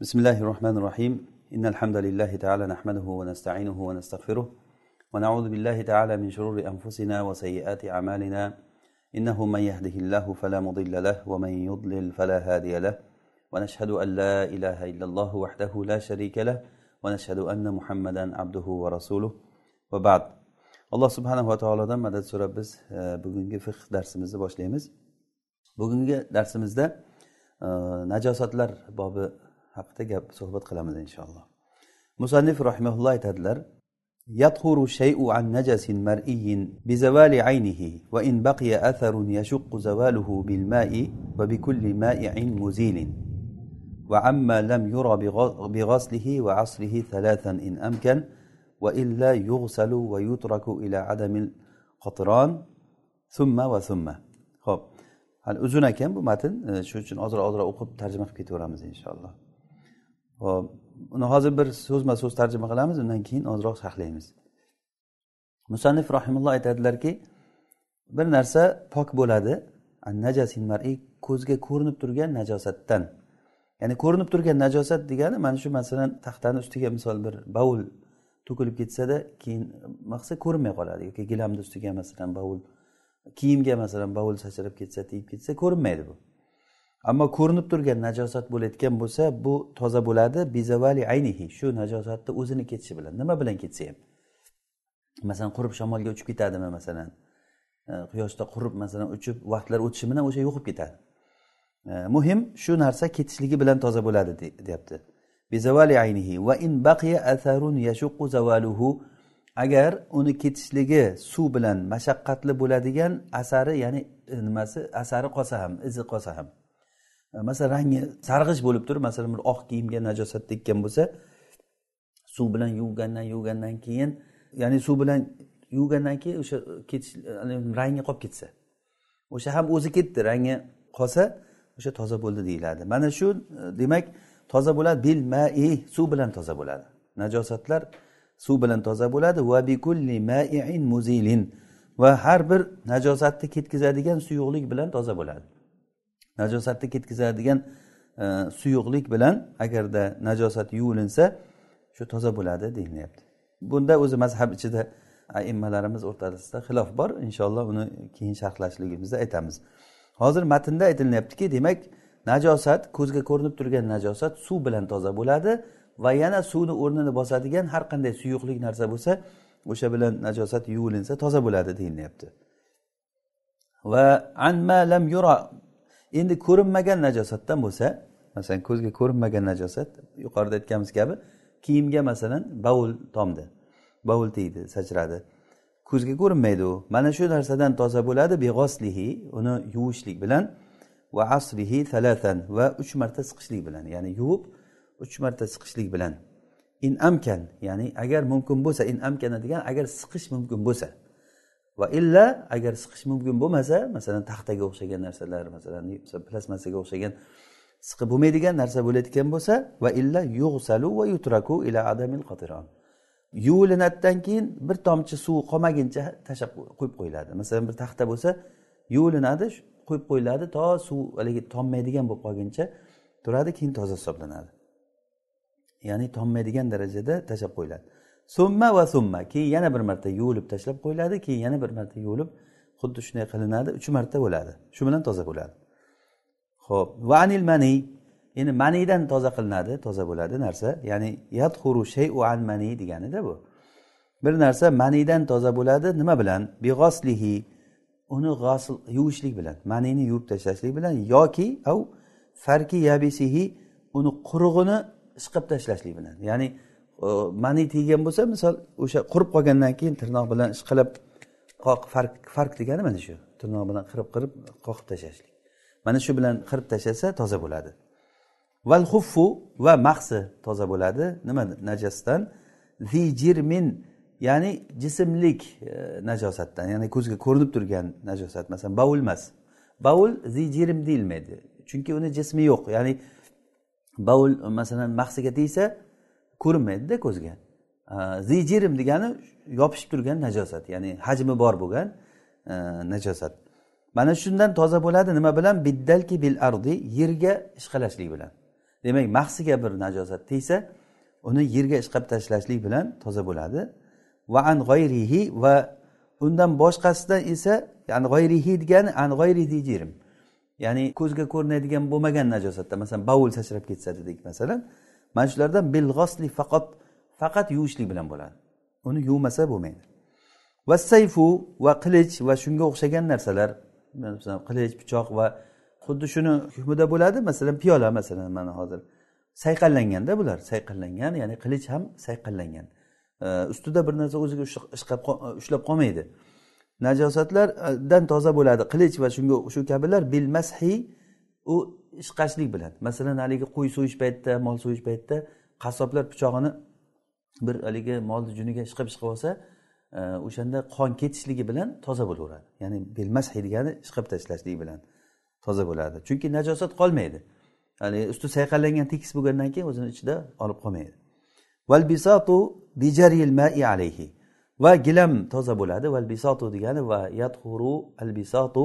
بسم الله الرحمن الرحيم إن الحمد لله تعالى نحمده ونستعينه ونستغفره ونعوذ بالله تعالى من شرور أنفسنا وسيئات أعمالنا إنه من يهده الله فلا مضل له ومن يضلل فلا هادي له ونشهد أن لا إله إلا الله وحده لا شريك له ونشهد أن محمدا عبده ورسوله وبعد alloh subhanava taolodan madad so'rab biz bugungi fiqh darsimizni boshlaymiz. Bugungi darsimizda najosatlar bobi haqida gap suhbat qilamiz inshaalloh musannif rahimaulloh aytadilar يطهر شيء عن نجس مرئي بزوال عينه وإن بقي أثر يشق زواله بالماء وبكل مائع مزيل وعما لم يرى بغسله وعصره ثلاثا إن أمكن وإلا يغسل ويترك إلى عدم القطران ثم وثم ho'p hali uzun ekan bu matn shuning uchun ozroq ozroq o'qib tarjima qilib ketaveramiz inshaalloh Hop uni hozir bir so'zma so'z tarjima qilamiz undan keyin ozroq sharhlaymiz musannif rahimulloh aytadilarki bir narsa pok bo'ladi. Ko'zga ko'rinib turgan najosatdan. Ya'ni ko'rinib turgan najosat degani mana shu masalan taxtani ustiga misol bir baul to'kilib ketsada keyin maqsa ko'rinmay qoladi. Yoki gilamni ustiga masalan baul kiyimga masalan baul sachrab ketsa tegib ketsa ko'rinmaydi bu. Ammo ko'rinib turgan najosat bo'layotgan bo'lsa bu toza bo'ladi. Bizavali aynihi shu najosatni o'zini ketishi bilan. Nima bilan ketsa ham masalan qurib shamolga uchib ketadimi masalan? E, quyoshda qurib masalan uchib vaqtlar o'tishi bilan o'sha yo'qib ketadi. E, muhim shu narsa ketishligi bilan toza bo'ladi deyapti. Bizavali aynihi va in baqiya atharun yashuqu zavaluhu agar uni ketishligi suv bilan mashaqqatli bo'ladigan asari ya'ni e, nimasi asari qolsa ham izi qolsa ham. Masalan rangi sarg'ish bo'lib turib masalan bir oq kiyimga najosat tekkan bo'lsa suv bilan yuvgandan yuvgandan keyin ya'ni suv bilan yuvgandan keyin o'sha ketish rangi qolib ketsa. O'sha ham o'zi ketdi rangi qolsa o'sha toza bo'ldi deyiladi. Mana shu demak toza bo'ladi bil mai suv bilan toza bo'ladi. Najosatlar suv bilan toza bo'ladi. Va bikulli maiin muzilin. Va har bir najosatni ketkazadigan suyuqlik bilan toza bo'ladi. Najosatni ketkazadigan e, suyuqlik bilan agarda najosat yuvilinsa shu toza bo'ladi deyilyapti bunda o'zi mazhab ichida aimmalarimiz o'rtasida xilof bor. Inshaalloh uni keyin sharhlashligimizda aytamiz. Hozir matnda aytilyaptiki demak najosat ko'zga ko'rinib turgan najosat suv bilan toza bo'ladi va yana suvni o'rnini bosadigan har qanday suyuqlik narsa bo'lsa o'sha bilan najosat yuvilinsa toza bo'ladi deyilyapti va anma lam yura endi ko'rinmagan najosatdan bo'lsa masalan ko'zga ko'rinmagan najosat yuqorida aytganimiz kabi kiyimga masalan bovul tomdi. Bovul tegdi sachradi. Ko'zga ko'rinmaydi u. Mana shu narsadan toza bo'ladi beg'oslihi uni yuvishlik bilan va asrihi talatan va uch marta siqishlik bilan ya'ni yuvib uch marta siqishlik bilan. In amkan ya'ni agar mumkin bo'lsa in amkana degan agar siqish mumkin bo'lsa. Va illa agar siqish mumkin bo'lmasa masalan taxtaga o'xshagan narsalar masalan plastmassaga o'xshagan siqib bo'lmaydigan narsa bo'layotgan bo'lsa va illa yug'salu va yutraku ila adamil qotiron yuvilinadidan keyin bir tomchi suv qolmaguncha tashlab qo'yib qo'yiladi. Masalan bir taxta bo'lsa yuvilinadi qo'yib qo'yiladi to suv haligi tommaydigan bo'lib qolguncha turadi keyin toza hisoblanadi. Ya'ni tommaydigan darajada tashlab qo'yiladi. Summa va summa. Keyin yana bir marta yuvilib tashlab qo'yiladi keyin yana bir marta yuvilib xuddi shunday qilinadi uch marta bo'ladi. Shu bilan toza bo'ladi. Ho'p va anil mani. Endi manidan toza qilinadi toza bo'ladi narsa. Ya'ni yadhuru shayu an mani deganida bu. Bir narsa manidan toza bo'ladi nima bilan? Beg'oslihi uni g'osil yuvishlik bilan manini yuvib tashlashlik bilan yoki av farki yabisihi uni qurug'ini ishqib tashlashlik bilan. Ya'ni mani tiygan bo'lsa misol o'sha qurib qolgandan keyin tirnoq bilan ishqalab qoq farq farq degani mana shu tirnoq bilan qirib qirib qoqib tashlashlik. Mana shu bilan qirib tashlasa toza bo'ladi. Val huffu va mahsi toza bo'ladi. Nima najosdan? Zijirmin ya'ni jismlik e, najosatdan ya'ni ko'zga ko'rinib turgan najosat. Masalan baul emas. Bovul zijirm deyilmaydi. Chunki uni jismi yo'q. Ya'ni baul masalan mahsiga tegsa ko'rinmaydida ko'zga. Э, zijirim degani yopishib turgan najosat ya'ni hajmi bor bo'lgan э, najosat. Mana shundan toza bo'ladi nima bilan? Biddalki bil ardi yerga ishqalashlik bilan. Demak mahsiga bir najosat tegsa uni yerga ishqab tashlashlik bilan toza bo'ladi. Va an g'oyrihi va undan boshqasidan esa ya'ni g'oyrihi degani an g'oyri zijirim ya'ni ko'zga ko'rinadigan bo'lmagan najosatda masalan bovul sachrab ketsa dedik masalan mana shularda bilg'osli faqat faqat yuvishlik bilan bo'ladi. Uni yuvmasa bo'lmaydi. Va sayfu va qilich va shunga o'xshagan narsalar masalan qilich pichoq va xuddi shuni hukmida bo'ladi masalan piyola masalan mana hozir sayqallanganda bular sayqallangan ya'ni qilich ham sayqallangan. Ustida bir narsa o'ziga ishqab ushlab qolmaydi. Najosatlardan toza bo'ladi. Qilich va shunga shu kabilar bil mashi u ishqashlik bilan masalan haligi qo'y so'yish paytida mol so'yish paytida qassoblar pichog'ini bir haligi molni juniga ishqab ishqab olsa e, o'shanda qon ketishligi bilan toza bo'laveradi. Ya'ni bilmashi degani ishqab tashlashlik bilan toza bo'ladi. Chunki najosat qolmaydi. Haligi usti sayqallangan tekis bo'lgandan keyin o'zini ichida olib qolmaydi. Valbisatu bijaril mai alayhi. Va gilam toza bo'ladi. Val bisatu degani va yadhuru al bisatu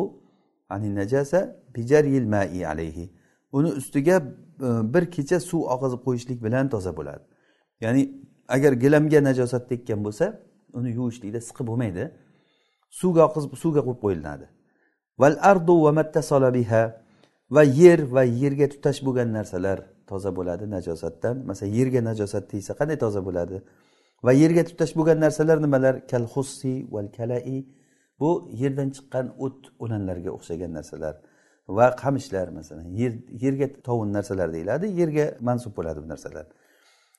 ani najasa bijaril mai alayhi. Uni ustiga e, bir kecha suv oqizib qo'yishlik bilan toza bo'ladi. Ya'ni agar gilamga najosat tekkan bo'lsa uni yuvishlikda siqib bo'lmaydi. Suvga oqizib suvga qo'yib qo'yiladi val ardu va mattasala biha. Va yer va yerga tutash bo'lgan narsalar toza bo'ladi najosatdan. Masalan yerga najosat tegsa qanday toza bo'ladi? Va yerga tutash bo'lgan narsalar nimalar? Kal hussi val kalai. Bu yerdan chiqqan o't o'lanlarga o'xshagan narsalar va qamishlar masalan yer yerga tovun narsalar deyiladi yerga mansub bo'ladi bu narsalar.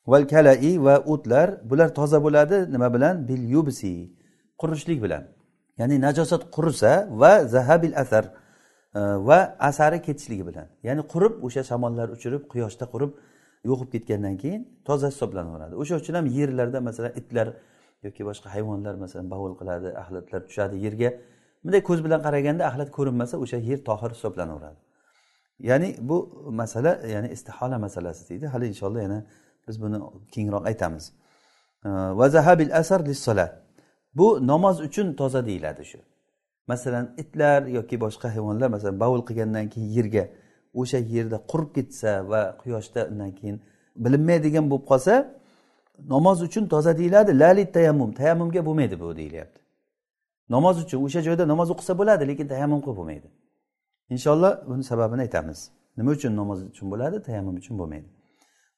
Val kalai va o'tlar bular toza bo'ladi nima bilan? Bil yubsi qurishlik bilan. Ya'ni najosat qurisa va zahabil asar e, va asari ketishligi bilan. Ya'ni qurib o'sha shamollar uchirib quyoshda qurib yo'qib ketgandan keyin toza hisoblanaveradi o'sha uchun ham yerlarda masalan itlar yoki boshqa hayvonlar masalan bovul qiladi axlatlar tushadi yerga. Bunday ko'z bilan qaraganda axlat ko'rinmasa o'sha yer tohir hisoblanaveradi ya'ni bu masala ya'ni istihola masalasi deydi. Hali inshaalloh yana biz buni kengroq aytamiz. Va zahabil asar bu namoz uchun toza deyiladi shu. Masalan itlar yoki boshqa hayvonlar masalan bovul qilgandan keyin yerga o'sha yerda qurib ketsa va quyoshda undan keyin bilinmaydigan bo'lib qolsa namoz uchun toza deyiladi. Lalit tayammum. Tayammumga bo'lmaydi bu deyilyapti. Namoz uchun o'sha joyda namoz o'qisa bo'ladi lekin tayammum qilib bo'lmaydi. Inshaalloh buni sababini aytamiz. Nima uchun namoz uchun bo'ladi tayammum uchun bo'lmaydi.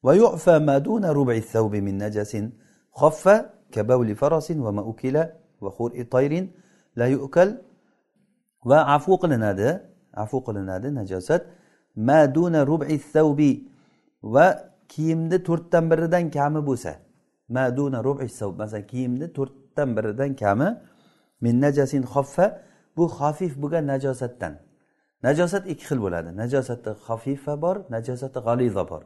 Va yufa thawbi min farosin la yukal va afu qilinadi. Afu qilinadi najosat. Maduna rubi thawbi. Va kiyimni to'rtdan biridan kami bo'lsa. Maduna rubi thawb masalan kiyimni to'rtdan biridan kami min najasin xoffa bu xafif bo'lgan najosatdan. Najosat ikki xil bo'ladi. Najosati xafifa bor najosati g'aliza bor.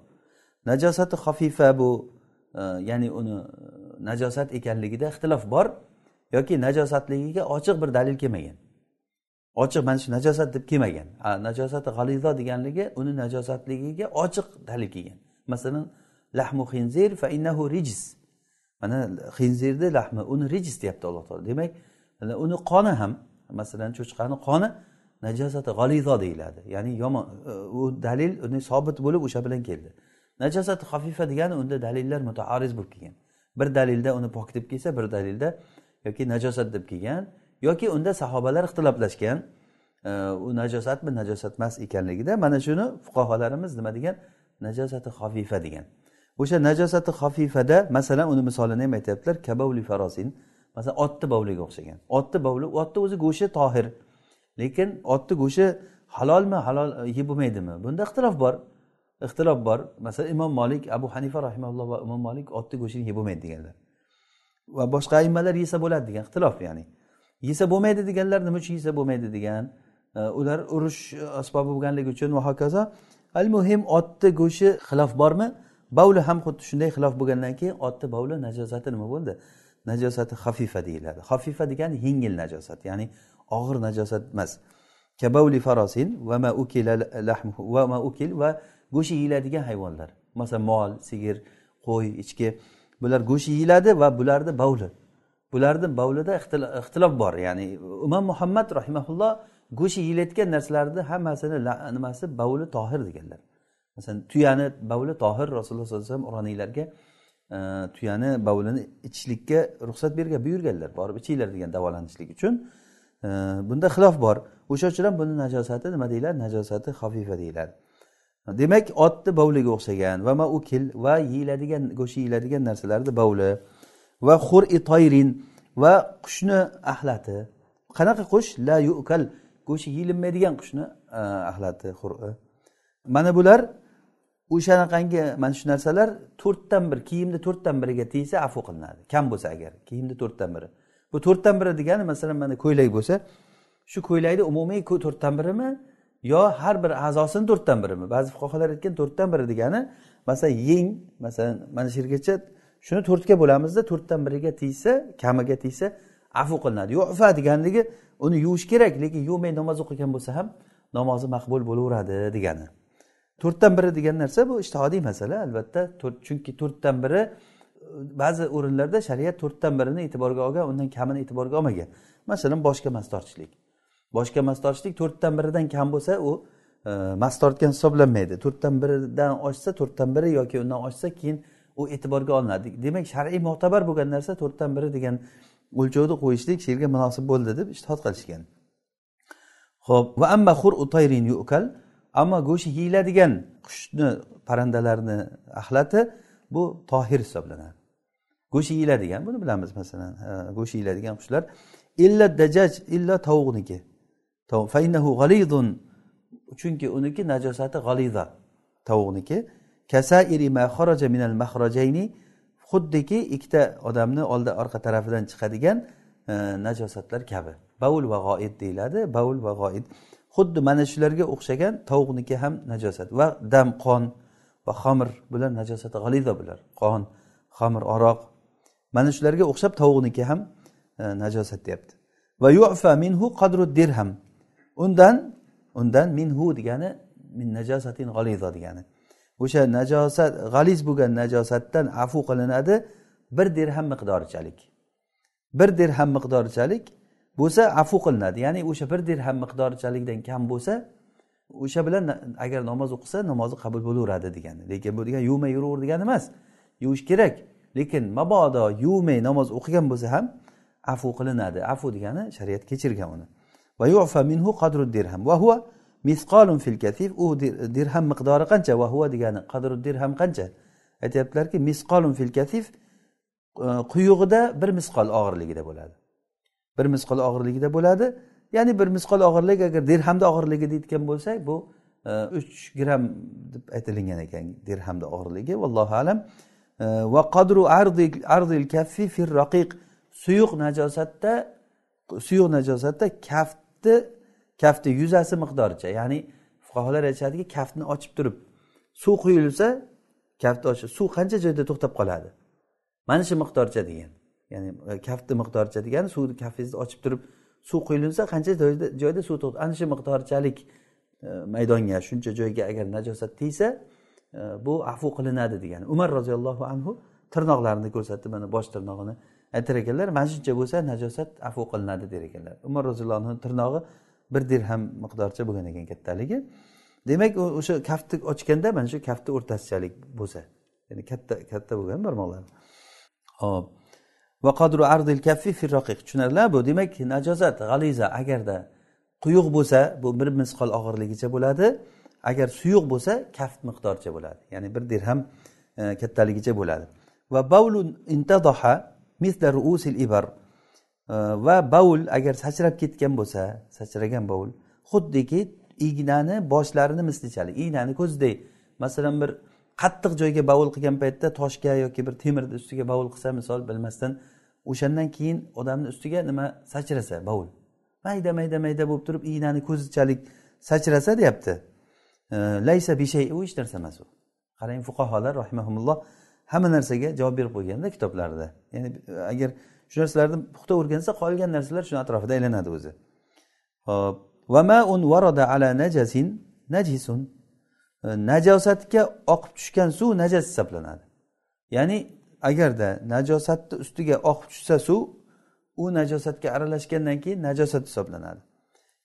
Najosati xafifa bu e, ya'ni uni e, najosat ekanligida ixtilof bor yoki najosatligiga ochiq bir dalil kelmagan. Ochiq mana shu najosat deb kelmagan. Najosati g'alizo deganligi uni najosatligiga ochiq dalil kelgan. Masalan lahmu xinzir fa innahu rijis. Mana xinzirni lahmi uni rijis deyapti alloh taolo. Demak uni qoni ham masalan cho'chqani qoni najosati g'alizo deyiladi. Ya'ni yomon e, u dalil uni sobit bo'lib o'sha bilan keldi. Najosati xafifa degani unda dalillar mutaariz bo'lib kelgan. Bir dalilda uni pok deb kelsa bir dalilda yoki najosat deb kelgan yoki unda sahobalar ixtiloflashgan e, u najosatmi najosat emas ekanligida mana shuni fuqarolarimiz nima degan? Najosati xafifa degan. O'sha najosati xafifada masalan uni misolini ham aytyaptilar kabavli farosin. Masalan otni bovliga o'xshagan. Otni bovli otni o'zi go'shti tohir. Lekin otni go'shti halolmi halol e, yeb bo'lmaydimi? Bunda ixtilof bor. Ixtilof bor. Masalan imom molik abu hanifa rahimalloh va imom molik otni go'shtini yeb bo'lmaydi deganlar. Va boshqa aymalar yesa bo'ladi degan ixtilof ya'ni. Yesa bo'lmaydi deganlar nima uchun yesa bo'lmaydi degan? E, ular urush asbobi bo'lganligi uchun va hokazo. Al muhim otni go'shti xilof bormi? Bavli ham xuddi shunday xilof bo'lgandan keyin otni bavli najosati nima bo'ldi? Najosati xafifa deyiladi. Xafifa degani yengil najosat ya'ni og'ir najosat emas. Kabavli farosin va ma ukila va ma ukil va go'sht yeyiladigan hayvonlar. Masalan mol sigir qo'y echki bular go'sht yeyiladi va bularni bavli. Bularni bavlida ixtilof bor ya'ni imom muhammad rahimaulloh go'sht yeyilayotgan narsalarni hammasini nimasi? Bavli tohir deganlar. Masalan tuyani bavli tohir rasululloh sollallohu alayhi vasallam uroniylarga e, tuyani bavlini ichishlikka ruxsat bergan buyurganlar borib ichinglar degan davolanishlik uchun e, bunda xilof bor. O'sha uchun ham buni najosati nima deyiladi? Najosati xafifa deyiladi. Demak otni bovliga o'xshagan va maukil va yeyiladigan go'sht yeyiladigan narsalarni bovli va xur toyrin va qushni axlati qanaqa qush? La yukal go'shti yeyilinmaydigan qushni e, axlati xur'i. Mana bular o'shanaqangi mana shu narsalar to'rtdan bir kiyimni to'rtdan biriga tegsa afu qilinadi. Kam bo'lsa agar kiyimni to'rtdan biri. Bu to'rtdan biri degani masalan mana ko'ylak bo'lsa shu ko'ylakni umumiy to'rtdan birimi yo har bir a'zosini to'rtdan birimi? Ba'zi fuqarolar aytgan to'rtdan biri degani masalan yeng masalan mana shu yergacha shuni to'rtga bo'lamizda to'rtdan biriga tegsa kamiga tegsa afu qilinadi. Yufa deganligi uni yuvish kerak lekin yuvmay namoz o'qigan bo'lsa ham namozi maqbul bo'laveradi degani. To'rtdan biri degan narsa bu ishtihodiy masala albatta. Chunki to'rtdan biri ba'zi o'rinlarda shariat to'rtdan birini e'tiborga olgan undan kamini e'tiborga olmagan. Masalan boshga mas tortishlik boshga mas tortishlik to'rtdan biridan kam bo'lsa u e, mas tortgan hisoblanmaydi. To'rtdan biridan oshsa to'rtdan biri yoki undan oshsa keyin u e'tiborga olinadi. Demak shar'iy mo'tabar bo'lgan narsa to'rtdan biri degan o'lchovni qo'yishlik shu yerga munosib bo'ldi deb ishtihod qilishgan. Ho'p va amma xur utayrin yukal. Ammo go'shti yeyiladigan qushni parrandalarni axlati bu tohir hisoblanadi. Go'sht yeyiladigan buni bilamiz masalan go'sht yeyiladigan qushlar. Illa dajaj illa tovuqniki. Chunki uniki najosati g'aliza tovuqniki. Kasairi ma xaraja minal mahrajayni xuddiki ikkita odamni oldi orqa tarafidan chiqadigan najosatlar kabi. Baul va g'oid deyiladi baul va g'oid. Xuddi mana shularga o'xshagan tovuqniki ham najosat va dam qon va xamir bular najosati g'aliza bular. Qon xamir aroq. Mana shularga o'xshab tovuqniki ham e, najosat deyapti. Va yufa minhu qadru dirham. Undan undan minhu degani min najosatin g'aliza degani. O'sha najosat g'aliz bo'lgan najosatdan afu qilinadi bir dirham miqdorichalik. Bir dirham miqdorichalik bo'lsa afu qilinadi. Ya'ni o'sha bir dirham miqdorichalikdan kam bo'lsa o'sha bilan agar namoz o'qisa namozi qabul bo'laveradi degani. Lekin bu degani yuvmay yuraver degani emas. Yuvish kerak. Lekin mabodo yuvmay namoz o'qigan bo'lsa ham afu qilinadi. Afu degani shariat kechirgan uni. Va yufa minhu qadru dirham. Va huwa misqolun fil katif u dirham miqdori qancha? Va huva degani qadru dirham qancha? Aytyaptilarki misqolun fil katif e, quyug'ida bir misqol og'irligida bo'ladi. Bir misqol og'irligida bo'ladi. Ya'ni bir misqol og'irlik agar dirhamda og'irligi deyotgan bo'lsak bu e, uch gramm deb aytilingan ekan dirhamda og'irligi vallohu alam. E, va qadru ardil kaffi fir raqiq. Suyuq najosatda suyuq najosatda kaftni kafti yuzasi miqdoricha ya'ni fuqarolar aytishadiki kaftni ochib turib suv quyilsa kaftni ochib suv qancha joyda to'xtab qoladi? Mana shu miqdorcha degan. Ya'ni e, kafni miqdoricha degani suvni kafingizni ochib turib suv quyilsa qancha joyda suv to'xtadi ana shu miqdorchalik e, maydonga shuncha joyga agar najosat tegsa e, bu afu qilinadi degani. Umar roziyallohu anhu tirnoqlarini ko'rsatdi mana bosh tirnog'ini aytar ekanlar mana shuncha bo'lsa najosat afu qilinadi der ekanlar. Umar roziyallohu anhu tirnog'i bir dirham miqdorcha bo'lgan ekan kattaligi. Demak o'sha kaftni ochganda mana shu kaftni o'rtasichalik bo'lsa ya'ni katta katta bo'lgan barmoqlar. Hop va qadru ardil kaffi firroqiq. Tushunarlimi bu? Demak najosat g'aliza agarda quyuq bo'lsa bu bir misqol og'irligicha bo'ladi. Agar suyuq bo'lsa kaft miqdoricha bo'ladi. Ya'ni bir dirham e, kattaligicha bo'ladi. Va bavlun intadoha misla ruusil ibar. E, va baul agar sachrab ketgan bo'lsa sachragan baul xuddiki ignani boshlarini mislichalik ignani ko'zidek masalan bir qattiq joyga baul qilgan paytda toshga yoki bir temirni ustiga baul qilsa misol bilmasdan o'shandan keyin odamni ustiga nima sachrasa bovul mayda mayda mayda bo'lib turib ignani ko'zichalik sachrasa deyapti. Laysa bishay u hech narsa emas u. Qarang fuqarolar rahimahumulloh hamma narsaga javob berib qo'yganda kitoblarida ya'ni agar shu narsalarni puxta o'rgansa qolgan narsalar shuni atrofida aylanadi o'zi. Hop varada ala najasin najisun. Najosatga oqib tushgan suv najas hisoblanadi. Ya'ni agarda najosatni ustiga oqib tushsa suv u najosatga aralashgandan keyin najosat hisoblanadi.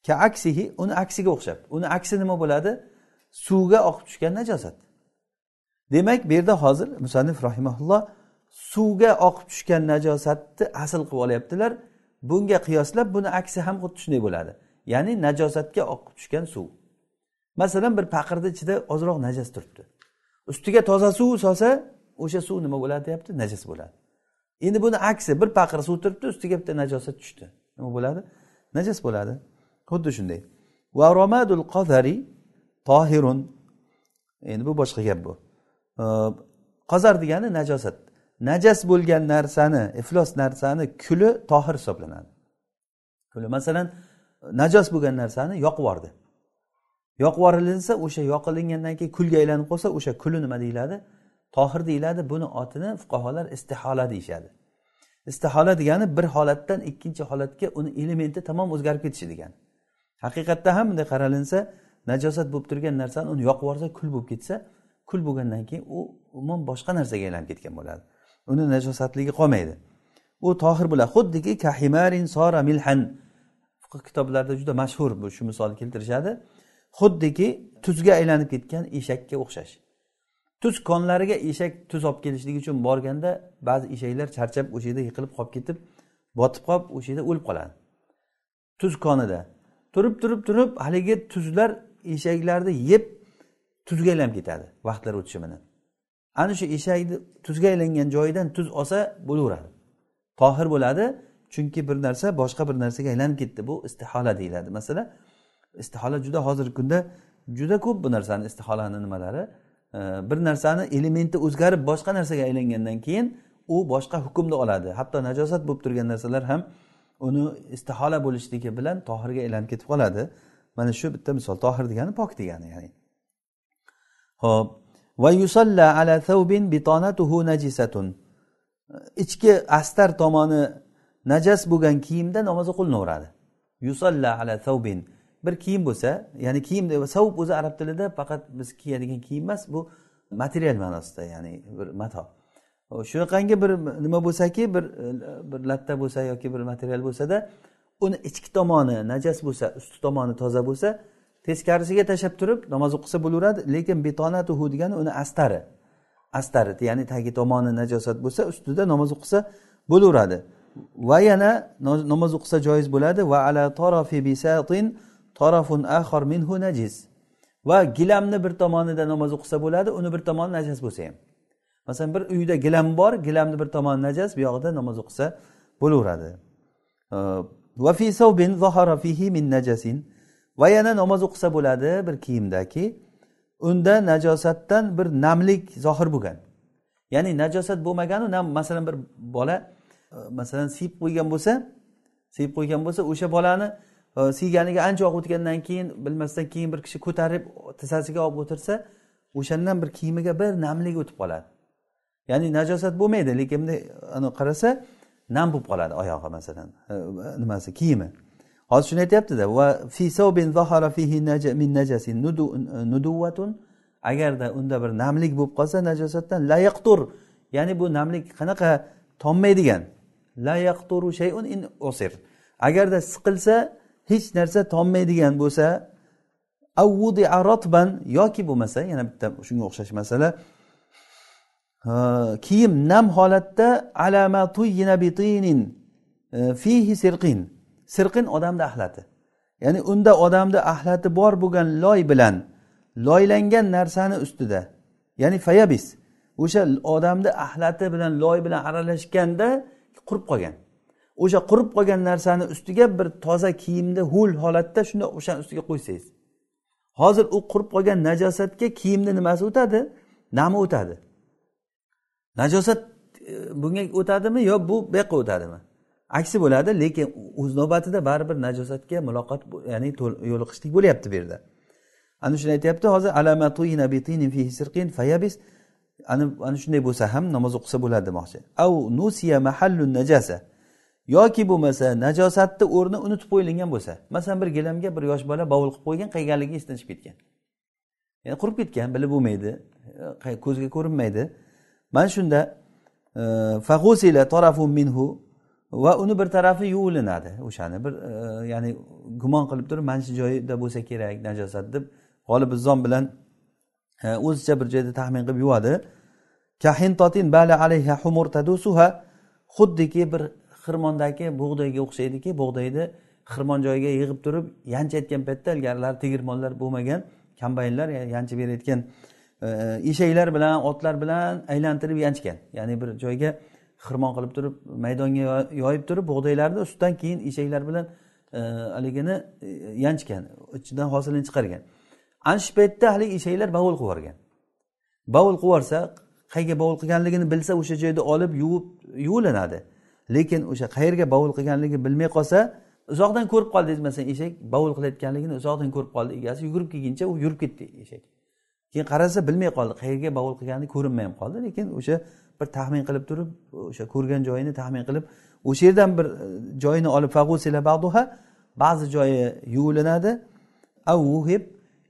Ka aksihi uni aksiga o'xshab uni aksi nima bo'ladi? Suvga oqib tushgan najosat. Demak bu yerda hozir musannif rahimaulloh suvga oqib tushgan najosatni asl qilib olyaptilar. Bunga qiyoslab buni aksi ham xuddi shunday bo'ladi. Ya'ni najosatga oqib tushgan suv. Masalan bir paqirni ichida ozroq najas turibdi. Ustiga toza suv solsa o'sha suv nima bo'ladi deyapti? Najas bo'ladi. Endi buni aksi bir paqir suv turibdi ustiga bitta najosat tushdi. Nima bo'ladi? Najas bo'ladi. Xuddi shunday. Va romadul qozari tohirun endi bu boshqa gap bu. Qozar degani najosat. Najas bo'lgan narsani iflos narsani kuli tohir hisoblanadi. Kuli masalan najos bo'lgan narsani yoqib yubordi yoqib yuborilinsa o'sha yoqilingandan keyin kulga aylanib qolsa o'sha kuli nima deyiladi? Tohir deyiladi buni otini fuqarolar istihola deyishadi. Istihola degani bir holatdan ikkinchi holatga uni elementi tamom o'zgarib ketishi degani. Haqiqatda ham bunday qaralinsa najosat bo'lib turgan narsani uni yoqib yuborsa kul bo'lib ketsa kul bo'lgandan keyin u umuman boshqa narsaga aylanib ketgan bo'ladi. Uni najosatligi qolmaydi. U tohir bo'ladi xuddiki kahimarin sora milhan. Fiqh kitoblarida juda mashhur bu shu misolni keltirishadi. Xuddiki tuzga aylanib ketgan eshakka o'xshash. Tuz konlariga eshak tuz olib kelishligi uchun borganda ba'zi eshaklar charchab o'sha yerda yiqilib qolib ketib botib qolib o'sha yerda o'lib qoladi. Tuz konida turib turib turib haligi tuzlar eshaklarni yeb tuzga aylanib ketadi vaqtlar o'tishi bilan ana shu eshakni tuzga aylangan joyidan tuz olsa bo'laveradi. Tohir bo'ladi chunki bir narsa boshqa bir narsaga aylanib ketdi bu istihola deyiladi. Masalan istihola juda hozirgi kunda juda ko'p bu narsani istiholani nimalari bir narsani elementi o'zgarib boshqa narsaga aylangandan keyin u boshqa hukmni oladi. Hatto najosat bo'lib turgan narsalar ham uni istihola bo'lishligi bilan tohirga aylanib ketib qoladi. Mana shu bitta misol tohir degani pok degani ya'ni. Ho'p va yusalla ala thawbin bitonatuhu najisatun. Ichki astar tomoni najas bo'lgan kiyimda namoz o'qilinaveradi yusalla ala thawbin. Bir kiyim bo'lsa ya'ni kiyim savb o'zi arab tilida faqat biz kiyadigan kiyim emas bu material ma'nosida ya'ni bir mato. Shunaqangi bir nima bo'lsaki bir bir latta bo'lsa yoki bir material bo'lsada uni ichki tomoni najas bo'lsa usti tomoni toza bo'lsa teskarisiga tashlab turib namoz o'qisa bo'laveradi lekin betonatuhu degani uni astari. Astari ya'ni tagi tomoni najosat bo'lsa ustida namoz o'qisa bo'laveradi. Va yana namoz o'qisa joiz bo'ladi va ala tarafi bisatin tarafun axar minhu najis va gilamni bir tomonida namoz o'qisa bo'ladi uni bir tomoni najas bo'lsa ham. Masalan bir uyda gilam bor gilamni bir tomoni najas bu yog'ida namoz o'qisa bo'laveradi. Va fi savbin zahara fihi min najasin. Va yana namoz o'qisa bo'ladi bir kiyimdaki unda najosatdan bir namlik zohir bo'lgan. Ya'ni najosat bo'lmaganu nam masalan bir bola e, masalan siyib qo'ygan bo'lsa siyib qo'ygan bo'lsa o'sha bolani siyganiga ancha vaqt o'tgandan keyin bilmasdan keyin bir kishi ko'tarib tizzasiga olib o'tirsa o'shandan bir kiyimiga bir namlik o'tib qoladi. Ya'ni najosat bo'lmaydi lekin bunday qarasa nam bo'lib qoladi oyog'i masalan. Nimasi kiyimi. Hozir shuni aytyaptida va fi sobin zahara fihi min najasin nuduvatun agarda unda bir namlik bo'lib qolsa najosatdan la yaqtur ya'ni bu namlik qanaqa tommaydigan? La yaqturu shayun in usir. Agarda siqilsa hech narsa tommaydigan bo'lsa rotban yoki bo'lmasa yana bitta shunga o'xshash masala. Kiyim nam holatda alama tuyyina bitinin e, fihi sirqin. Sirqin odamni axlati ya'ni unda odamni axlati bor bo'lgan loy bilan loylangan narsani ustida. Ya'ni fayabis. O'sha odamni axlati bilan loy bilan aralashganda qurib qolgan. O'sha qurib qolgan narsani ustiga bir toza kiyimni ho'l holatda shunda o'shani ustiga qo'ysangiz. Hozir u qurib qolgan najosatga kiyimni nimasi o'tadi? Nami o'tadi? Najosat e, bunga o'tadimi yo bu bu yoqqa o'tadimi? Aksi bo'ladi lekin o'z navbatida baribir najosatga muloqot ya'ni yo'liqishlik bo'lyapti bu yerda. Ana shuni aytyapti hozir ana shunday bo'lsa ham namoz o'qisa bo'ladi demoqchi. Av nusiya mahallun najasa. Yoki bo'lmasa najosatni o'rni unutib qo'yilgan bo'lsa masalan bir gilamga bir yosh bola bovul qilib qo'ygan qayganligi esdan chiqib ketgan. Ya'ni qurib ketgan bilib bo'lmaydi ko'zga ko'rinmaydi. Mana shunda e, minhu va uni bir tarafi yuvilinadi. O'shani bir e, ya'ni gumon qilib turib mana shu joyida bo'lsa kerak najosat deb g'olibizzon bilan e, o'zicha bir joyda taxmin qilib yuvadi. Kahintotin bala alayha humur tadusuha xuddiki bir xirmondagi bug'doyga o'xshaydiki bug'doyni xirmon joyiga yig'ib turib yanchayotgan paytda ilgarilari tegirmonlar bo'lmagan kombaynlar yanchib berayotgan e, eshaklar bilan otlar bilan aylantirib yanchgan. Ya'ni bir joyga xirmon qilib turib maydonga yoyib turib bug'doylarni ustidan keyin eshaklar bilan e, haligini e, yanchgan ichidan hosilini chiqargan. Ana shu paytda haligi eshaklar bovul qilib yuborgan. Bovul qilib yuborsa qayga bovul qilganligini bilsa o'sha joyda olib yuvib yuvilinadi. Lekin o'sha qayerga bovul qilganligini bilmay qolsa uzoqdan ko'rib qoldi masalan eshak bovul qilayotganligini uzoqdan ko'rib qoldi. Egasi yugurib kelguncha u yurib ketdi eshak. Keyin qarasa bilmay qoldi qayerga bovul qilgani ko'rinmay ham qoldi. Lekin o'sha bir taxmin qilib turib o'sha ko'rgan joyini taxmin qilib o'sha yerdan bir e, joyini olib ba'zi joyi yuvilinadi. Av vuhib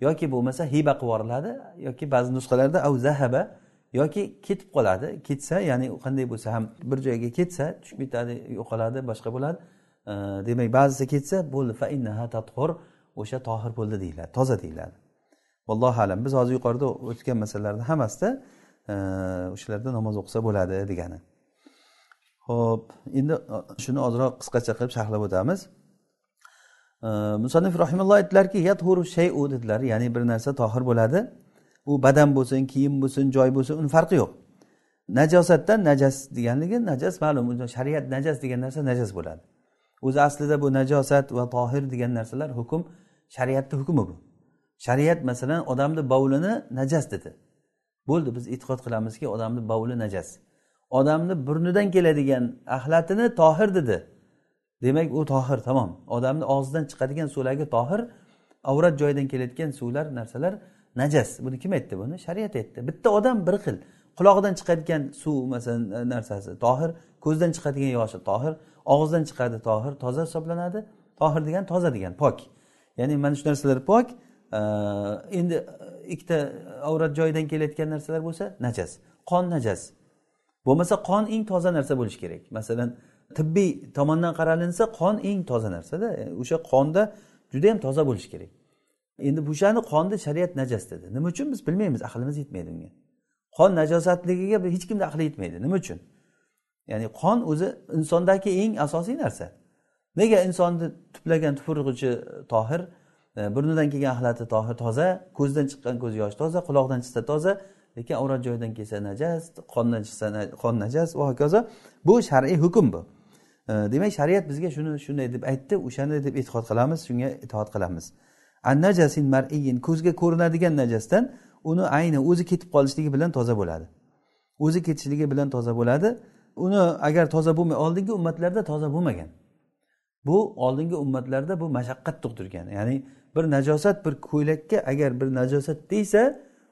yoki bo'lmasa hiba qilib yuboriladi yoki ba'zi nusxalarda av zahaba yoki ketib qoladi. Ketsa ya'ni qanday bo'lsa ham bir joyga ketsa tushib ketadi yo'qoladi boshqa bo'ladi. Demak ba'zisi ketsa bo'ldi. Fa innaha tathur o'sha tohir bo'ldi deyiladi toza deyiladi. Vallohu alam. Biz hozir yuqorida o'tgan masalalarni hammasida o'shalarda namoz o'qisa bo'ladi degani. Ho'p endi e, shuni ozroq qisqacha qilib sharhlab o'tamiz. Musannif rahimulloh aytdilarki yathuru shayu dedilar. Ya'ni bir narsa tohir bo'ladi. U badan bo'lsin kiyim bo'lsin joy bo'lsin uni farqi yo'q. Najosatdan najas deganligi najas ma'lum shariat najas degan narsa najas bo'ladi. O'zi aslida bu najosat va tohir degan narsalar hukm shariatni hukmi bu. Shariat masalan odamni bovlini najas dedi. Bo'ldi biz e'tiqod qilamizki odamni bovli najas. Odamni burnidan keladigan axlatini tohir dedi. Demak u tohir tamom. Odamni og'zidan chiqadigan so'lagi tohir avrat joyidan kelayotgan suvlar narsalar najas. Buni kim aytdi buni? Shariat aytdi. Bitta odam bir xil. Qulog'idan chiqadigan suv masalan narsasi. Tohir ko'zdan chiqadigan yoshi. Tohir og'izdan chiqadi. Tohir toza hisoblanadi. Tohir degan toza degan pok. Ya'ni mana shu narsalar pok. Endi e, ikkita avrat joyidan kelayotgan narsalar bo'lsa najas. Qon najas. Bo'lmasa qon eng toza narsa bo'lishi kerak. Masalan tibbiy tomondan qaralinsa qon eng toza narsada. E, o'sha qonda juda yam toza bo'lishi kerak. Endi o'shani qonni shariat najas dedi. Nima uchun biz bilmaymiz aqlimiz yetmaydi unga. Qon najosatligiga hech kimni aqli yetmaydi. Nima uchun? Ya'ni qon o'zi insondagi eng asosiy narsa. Nega insonni tuplagan tupurg'ichi tohir e, burnidan kelgan axlati tohir toza ko'zdan chiqqan ko'z yoshi toza quloqdan chiqsa toza lekin avrat joyidan kelsa najas qondan chiqsa qon najas va hokazo. Bu shar'iy hukm bu. E, demak shariat bizga shuni shunday deb aytdi o'shani deb e'tiqod qilamiz shunga itoat qilamiz. An najasin mariyin ko'zga ko'rinadigan najasdan uni ayni o'zi ketib qolishligi bilan toza bo'ladi. O'zi ketishligi bilan toza bo'ladi. Uni agar toza bo'lmay oldingi ummatlarda toza bo'lmagan. Bu oldingi ummatlarda bu mashaqqat tug'dirgan. Ya'ni bir najosat bir ko'ylakka agar bir najosat tegsa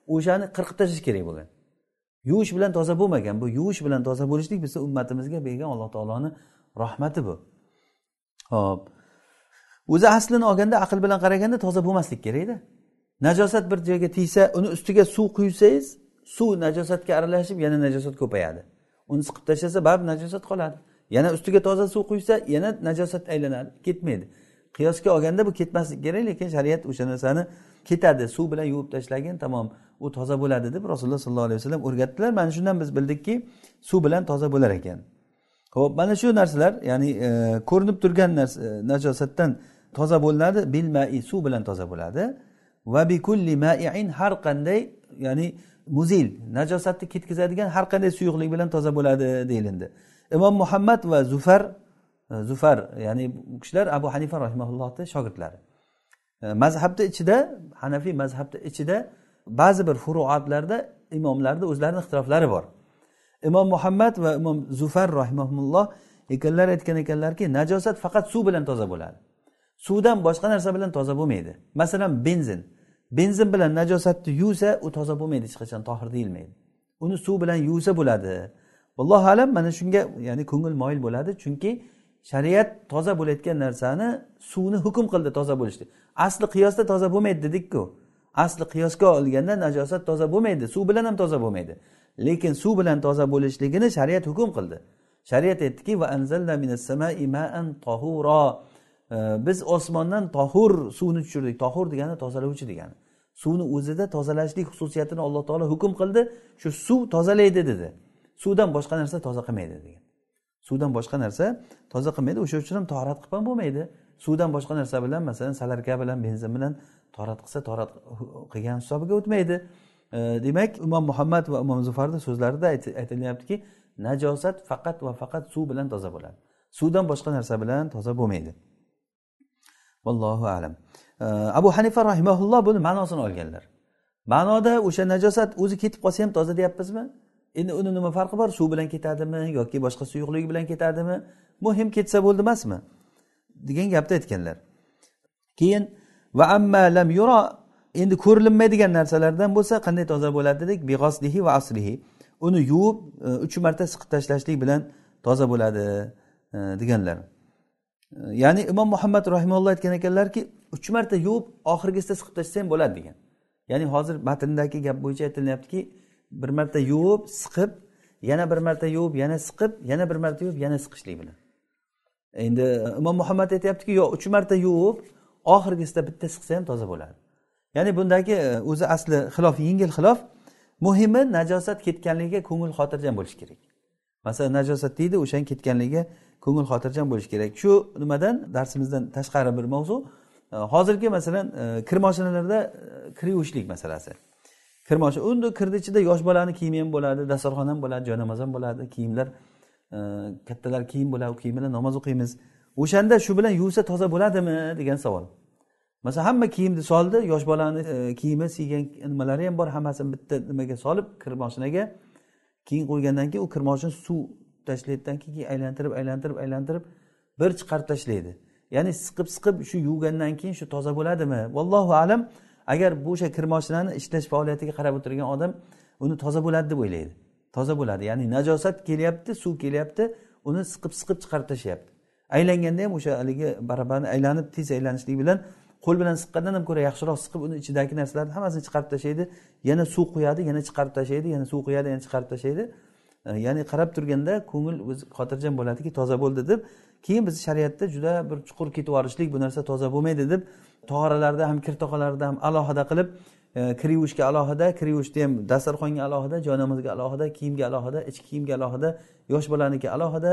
o'shani qirqib tashlash kerak bo'lgan. Yuvish bilan toza bo'lmagan. Bu yuvish bilan toza bo'lishlik bizni ummatimizga bergan alloh taoloni rahmati bu. Ho'p. O'zi aslini olganda aql bilan qaraganda toza bo'lmaslik kerakda najosat bir joyga tegsa uni ustiga suv quysangiz suv najosatga aralashib yana najosat ko'payadi. Uni siqib tashlasa baribir najosat qoladi. Yana ustiga toza suv quysa yana najosat aylanadi ketmaydi. Qiyosga olganda bu ketmasligi kerak lekin shariat o'sha narsani ketadi. Suv bilan yuvib tashlagin tamom u toza bo'ladi deb rasululloh sollallohu alayhi vasallam o'rgatdilar. Mana shundan biz bildikki suv bilan toza bo'lar ekan. Ho'p mana shu narsalar ya'ni e, ko'rinib turgan narsa e, najosatdan toza bo'linadi bil mai suv bilan toza bo'ladi. Va bi kulli maiin har qanday ya'ni muzil najosatni ketkazadigan har qanday suyuqlik bilan toza bo'ladi deyilindi. Imom muhammad va zufar e, zufar ya'ni bu kishilar abu hanifa rahimaullohni shogirdlari. E, mazhabni ichida hanafiy mazhabni ichida ba'zi bir furuatlarda imomlarni o'zlarini ixtiroflari bor. Imom muhammad va imom zufar rahimaulloh ekanlar aytgan ekanlarki najosat faqat suv bilan toza bo'ladi. Suvdan boshqa narsa bilan toza bo'lmaydi. Masalan benzin. Benzin bilan najosatni yuvsa u toza bo'lmaydi hech qachon tohir deyilmaydi. Uni suv bilan yuvsa bo'ladi. Allohu alam mana shunga ya'ni ko'ngil moyil bo'ladi chunki shariat toza bo'layotgan narsani suvni hukm qildi toza bo'lishni asli qiyosda toza bo'lmaydi dedikku. Asli qiyosga olganda najosat toza bo'lmaydi suv bilan ham toza bo'lmaydi. Lekin suv bilan toza bo'lishligini shariat hukm qildi. Shariat aytdiki biz osmondan tohur suvni tushirdik. Tohur degani tozalovchi degani. Suvni o'zida tozalashlik xususiyatini alloh taolo hukm qildi. Shu suv tozalaydi dedi. Suvdan boshqa narsa toza qilmaydi degan. Suvdan boshqa narsa toza qilmaydi. O'sha uchun ham torat qilib ham bo'lmaydi. Suvdan boshqa narsa bilan masalan salarka bilan benzin bilan torat qilsa torat qilgan hisobiga o'tmaydi. Demak imom muhammad va imom zufarni so'zlarida aytilyaptiki najosat faqat va faqat suv bilan toza bo'ladi. Suvdan boshqa narsa bilan toza bo'lmaydi. Vallohu alam. Eh, Abu hanifa rahimaulloh buni ma'nosini olganlar. Ma'noda o'sha najosat o'zi ketib qolsa ham toza deyapmizmi? Endi uni nima farqi bor? Suv bilan ketadimi yoki boshqa suyuqlik bilan ketadimi muhim ketsa bo'ldi emasmi? Degan gapni aytganlar. Keyin va amma lam yura endi ko'rilinmaydigan narsalardan bo'lsa qanday toza bo'ladi dedik? Beg'oslihi va aslihi uni yuvib eh, uch marta siqib tashlashlik bilan toza bo'ladi eh, deganlar. Ya'ni imom muhammad rahimalloh aytgan ekanlarki uch marta yuvib oxirgisida siqib tashlasa ham bo'ladi degan. Ya'ni hozir matndagi gap bo'yicha aytilyaptiki bir marta yuvib siqib yana bir marta yuvib yana siqib yana bir marta yuvib yana siqishlik bilan. Endi e, imom muhammad aytyaptiki yo'q uch marta yuvib oxirgisida bitta siqsa ham toza bo'ladi. Ya'ni bundagi e, o'zi asli xilof yengil xilof muhimi najosat ketganligiga ko'ngil xotirjam bo'lish kerak. Masalan najosat deydi o'shani ketganligiga ko'ngil xotirjam bo'lish kerak. Shu nimadan? Darsimizdan tashqari bir mavzu. E, hozirgi masalan e, kir moshinalarda e, kir yuvishlik masalasi. Kir moshina unda kirni ichida yosh bolani kiyimi ham bo'ladi dasturxon ham bo'ladi joynamoz ham bo'ladi. Kiyimlar kattalar kiyim bo'ladi u kiyim bilan namoz o'qiymiz. O'shanda shu bilan yuvsa toza bo'ladimi? degan savol. Masalan hamma kiyimni soldi yosh bolani kiyimi siygan nimalari ham bor hammasini bitta nimaga solib kir moshinaga keyin qo'ygandan keyin u kir moshina suv tashlaydidan keyin aylantirib aylantirib aylantirib bir chiqarib tashlaydi. Ya'ni siqib siqib shu yuvgandan keyin shu toza bo'ladimi? Vallohu alam. Agar bu o'sha kir moshinani ishlash faoliyatiga qarab o'tirgan odam uni toza bo'ladi deb o'ylaydi. Toza bo'ladi. Ya'ni najosat kelyapti suv kelyapti uni siqib siqib chiqarib tashlayapti. Aylanganda ham o'sha haligi barabarni aylanib tez aylanishlik bilan qo'l bilan siqqandan ham ko'ra yaxshiroq siqib uni ichidagi narsalarni hammasini chiqarib tashlaydi. Yana suv quyadi yana chiqarib tashlaydi yana suv quyadi yana chiqarib tashlaydi. Э, ya'ni qarab turganda ko'ngil o'zi xotirjam bo'ladiki toza bo'ldi deb keyin biz shariatda juda bir chuqur ketib yuborishlik bu narsa toza bo'lmaydi deb tog'oralarda ham kirtoqalarda ham alohida qilib e, kir yuvishga alohida kir yuvishda ham dasturxonga alohida joynamozga alohida kiyimga alohida ichki kiyimga alohida yosh bolaniki alohida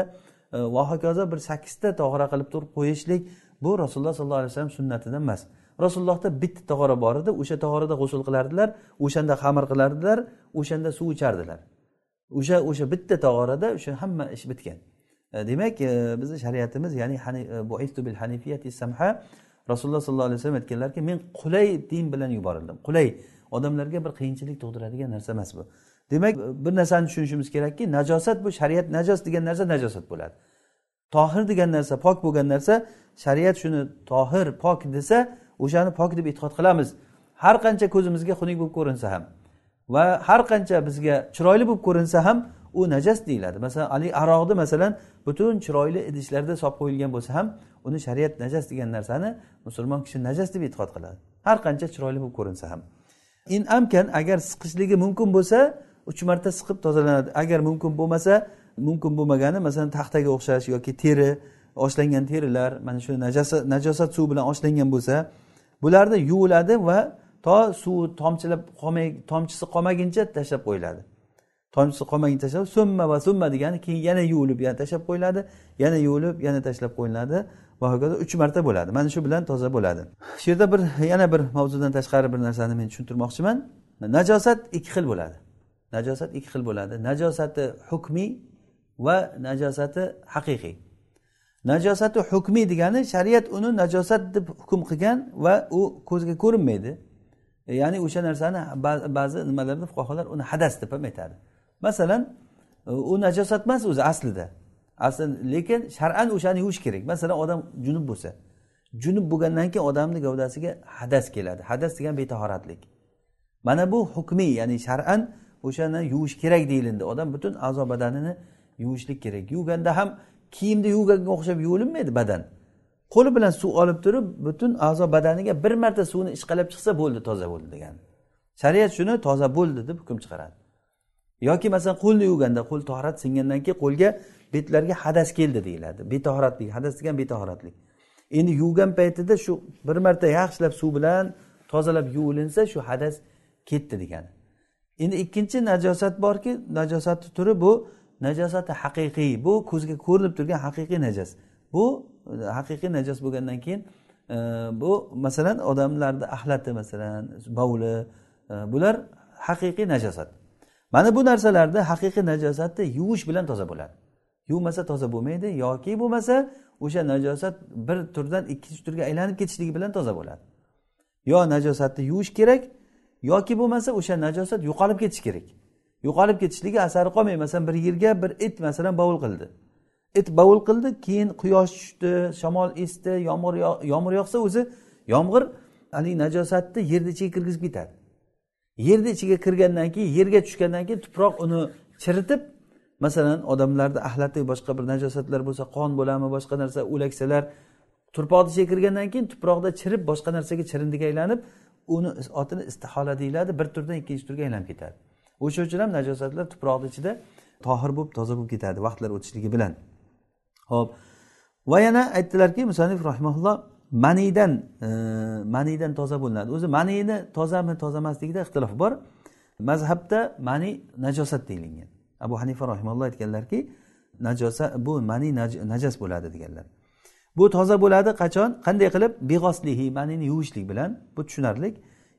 e, va hokazo bir sakkizta tog'ora qilib turib qo'yishlik bu rasululloh sollallohu alayhi vasallam sunnatidan emas. Rasulullohda bitta tog'ora bor edi o'sha tog'orada g'usul qilardilar o'shanda xamir qilardilar o'shanda suv ichardilar. O'sha o'sha bitta tog'orada o'sha hamma ish bitgan. E, demak e, bizni shariatimiz ya'ni e, bil hanifiyati samha rasululloh sollallohu alayhi vasallam aytganlarki men qulay din bilan yuborildim. Qulay. Odamlarga bir qiyinchilik tug'diradigan narsa emas bu. Demak bir narsani tushunishimiz kerakki najosat bu shariat najos degan narsa najosat bo'ladi. Tohir degan narsa pok bo'lgan narsa shariat shuni tohir pok desa o'shani pok deb e'tiqod qilamiz. Har qancha ko'zimizga xunuk bo'lib ko'rinsa ham. Va har qancha bizga chiroyli bo'lib ko'rinsa ham u najas deyiladi. Masalan haligi aroqni masalan butun chiroyli idishlarda solib qo'yilgan bo'lsa ham uni shariat najas degan narsani musulmon kishi najas deb e'tiqod qiladi. Har qancha chiroyli bo'lib ko'rinsa ham. In amkan agar siqishligi mumkin bo'lsa uch marta siqib tozalanadi. Agar mumkin bo'lmasa mumkin bo'lmagani masalan taxtaga o'xshash yoki teri oshlangan terilar mana shu najosat najosat bilan oshlangan bo'lsa bularni yuviladi va to suv tomchilab qolmay tomchisi qolmaguncha tashlab qo'yiladi. Tomchisi qolmaguncha tashlab summa va summa degani keyin yana yuvilib yana tashlab qo'yiladi yana yuvilib yana tashlab qo'yiladi. Va hokazo uch marta bo'ladi. Mana shu bilan toza bo'ladi. Shu yerda bir yana bir mavzudan tashqari bir narsani men tushuntirmoqchiman. Najosat ikki xil bo'ladi. Najosat ikki xil bo'ladi. Najosati hukmiy va najosati haqiqiy. Najosati hukmiy degani shariat uni najosat deb hukm qilgan va u ko'zga ko'rinmaydi. E, ya'ni o'sha narsani ba'zi nimalarda fuqarolar uni hadas deb ham aytadi. Masalan e, u najosat emas o'zi aslida. Asli lekin shar'an o'shani yuvish kerak. Masalan odam junub bo'lsa. Junub bo'lgandan keyin odamni gavdasiga hadas keladi. Hadas degan betahoratlik. Mana bu hukmiy ya'ni shar'an o'shani yuvish kerak deyilindi. Odam butun a'zo badanini yuvishlik kerak. Yuvganda ham kiyimni yuvganga o'xshab yuvilinmaydi badan. Qo'li bilan suv olib turib butun a'zo badaniga bir marta suvni ishqalab chiqsa bo'ldi toza bo'ldi degan. Shariat shuni toza bo'ldi deb hukm chiqaradi. Yoki masalan qo'lni yuvganda qo'l tahorat singandan keyin qo'lga betlarga hadas keldi deyiladi. Betahoratlik hadas degan betahoratlik endi yuvgan paytida shu bir marta yaxshilab suv bilan tozalab yuvilinsa shu hadas ketdi degani endi ikkinchi najosat borki najosatni turi bu najosati haqiqiy bu ko'zga ko'rinib turgan haqiqiy najas. Bu haqiqiy najos bo'lgandan keyin e, bu masalan odamlarni axlati masalan bovli e, bular haqiqiy najosat. Mana bu narsalarni haqiqiy najosatni yuvish bilan toza bo'ladi. Yuvmasa toza bo'lmaydi yoki bo'lmasa o'sha najosat bir turdan ikkinchi turga aylanib ketishligi bilan toza bo'ladi. Yo najosatni yuvish kerak yoki bo'lmasa o'sha najosat yo'qolib ketishi kerak. Yo'qolib ketishligi asari qolmaydi. Masalan bir yerga bir it masalan bovul qildi. It bovul qildi. Keyin quyosh tushdi shamol esdi yomg'ir yomg'ir yog'sa o'zi yomg'ir haligi najosatni yerni ichiga kirgizib ketadi. Yerni ichiga kirgandan keyin yerga tushgandan keyin tuproq uni chiritib masalan odamlarni axlati boshqa bir najosatlar bo'lsa qon bo'ladimi boshqa narsa o'laksalar turpoqni ichiga kirgandan keyin tuproqda chirib boshqa narsaga chirindiga aylanib uni otini istihola deyiladi. Bir turdan ikkinchi turga aylanib ketadi. O'sha uchun ham najosatlar tuproqni ichida tohir bo'lib toza bo'lib ketadi vaqtlar o'tishligi bilan. Ho'p va yana aytdilarki musanif rahimaulloh maniydan e, maniydan toza bo'linadi. O'zi maniyni tozami toza emasligida ixtilof bor. Mazhabda mani najosat deyilgan. Abu hanifa rahimalloh aytganlarki najosa bu mani najas bo'ladi deganlar. Bu toza bo'ladi qachon? Qanday qilib? Beg'oslihi manini yuvishlik bilan. Bu tushunarli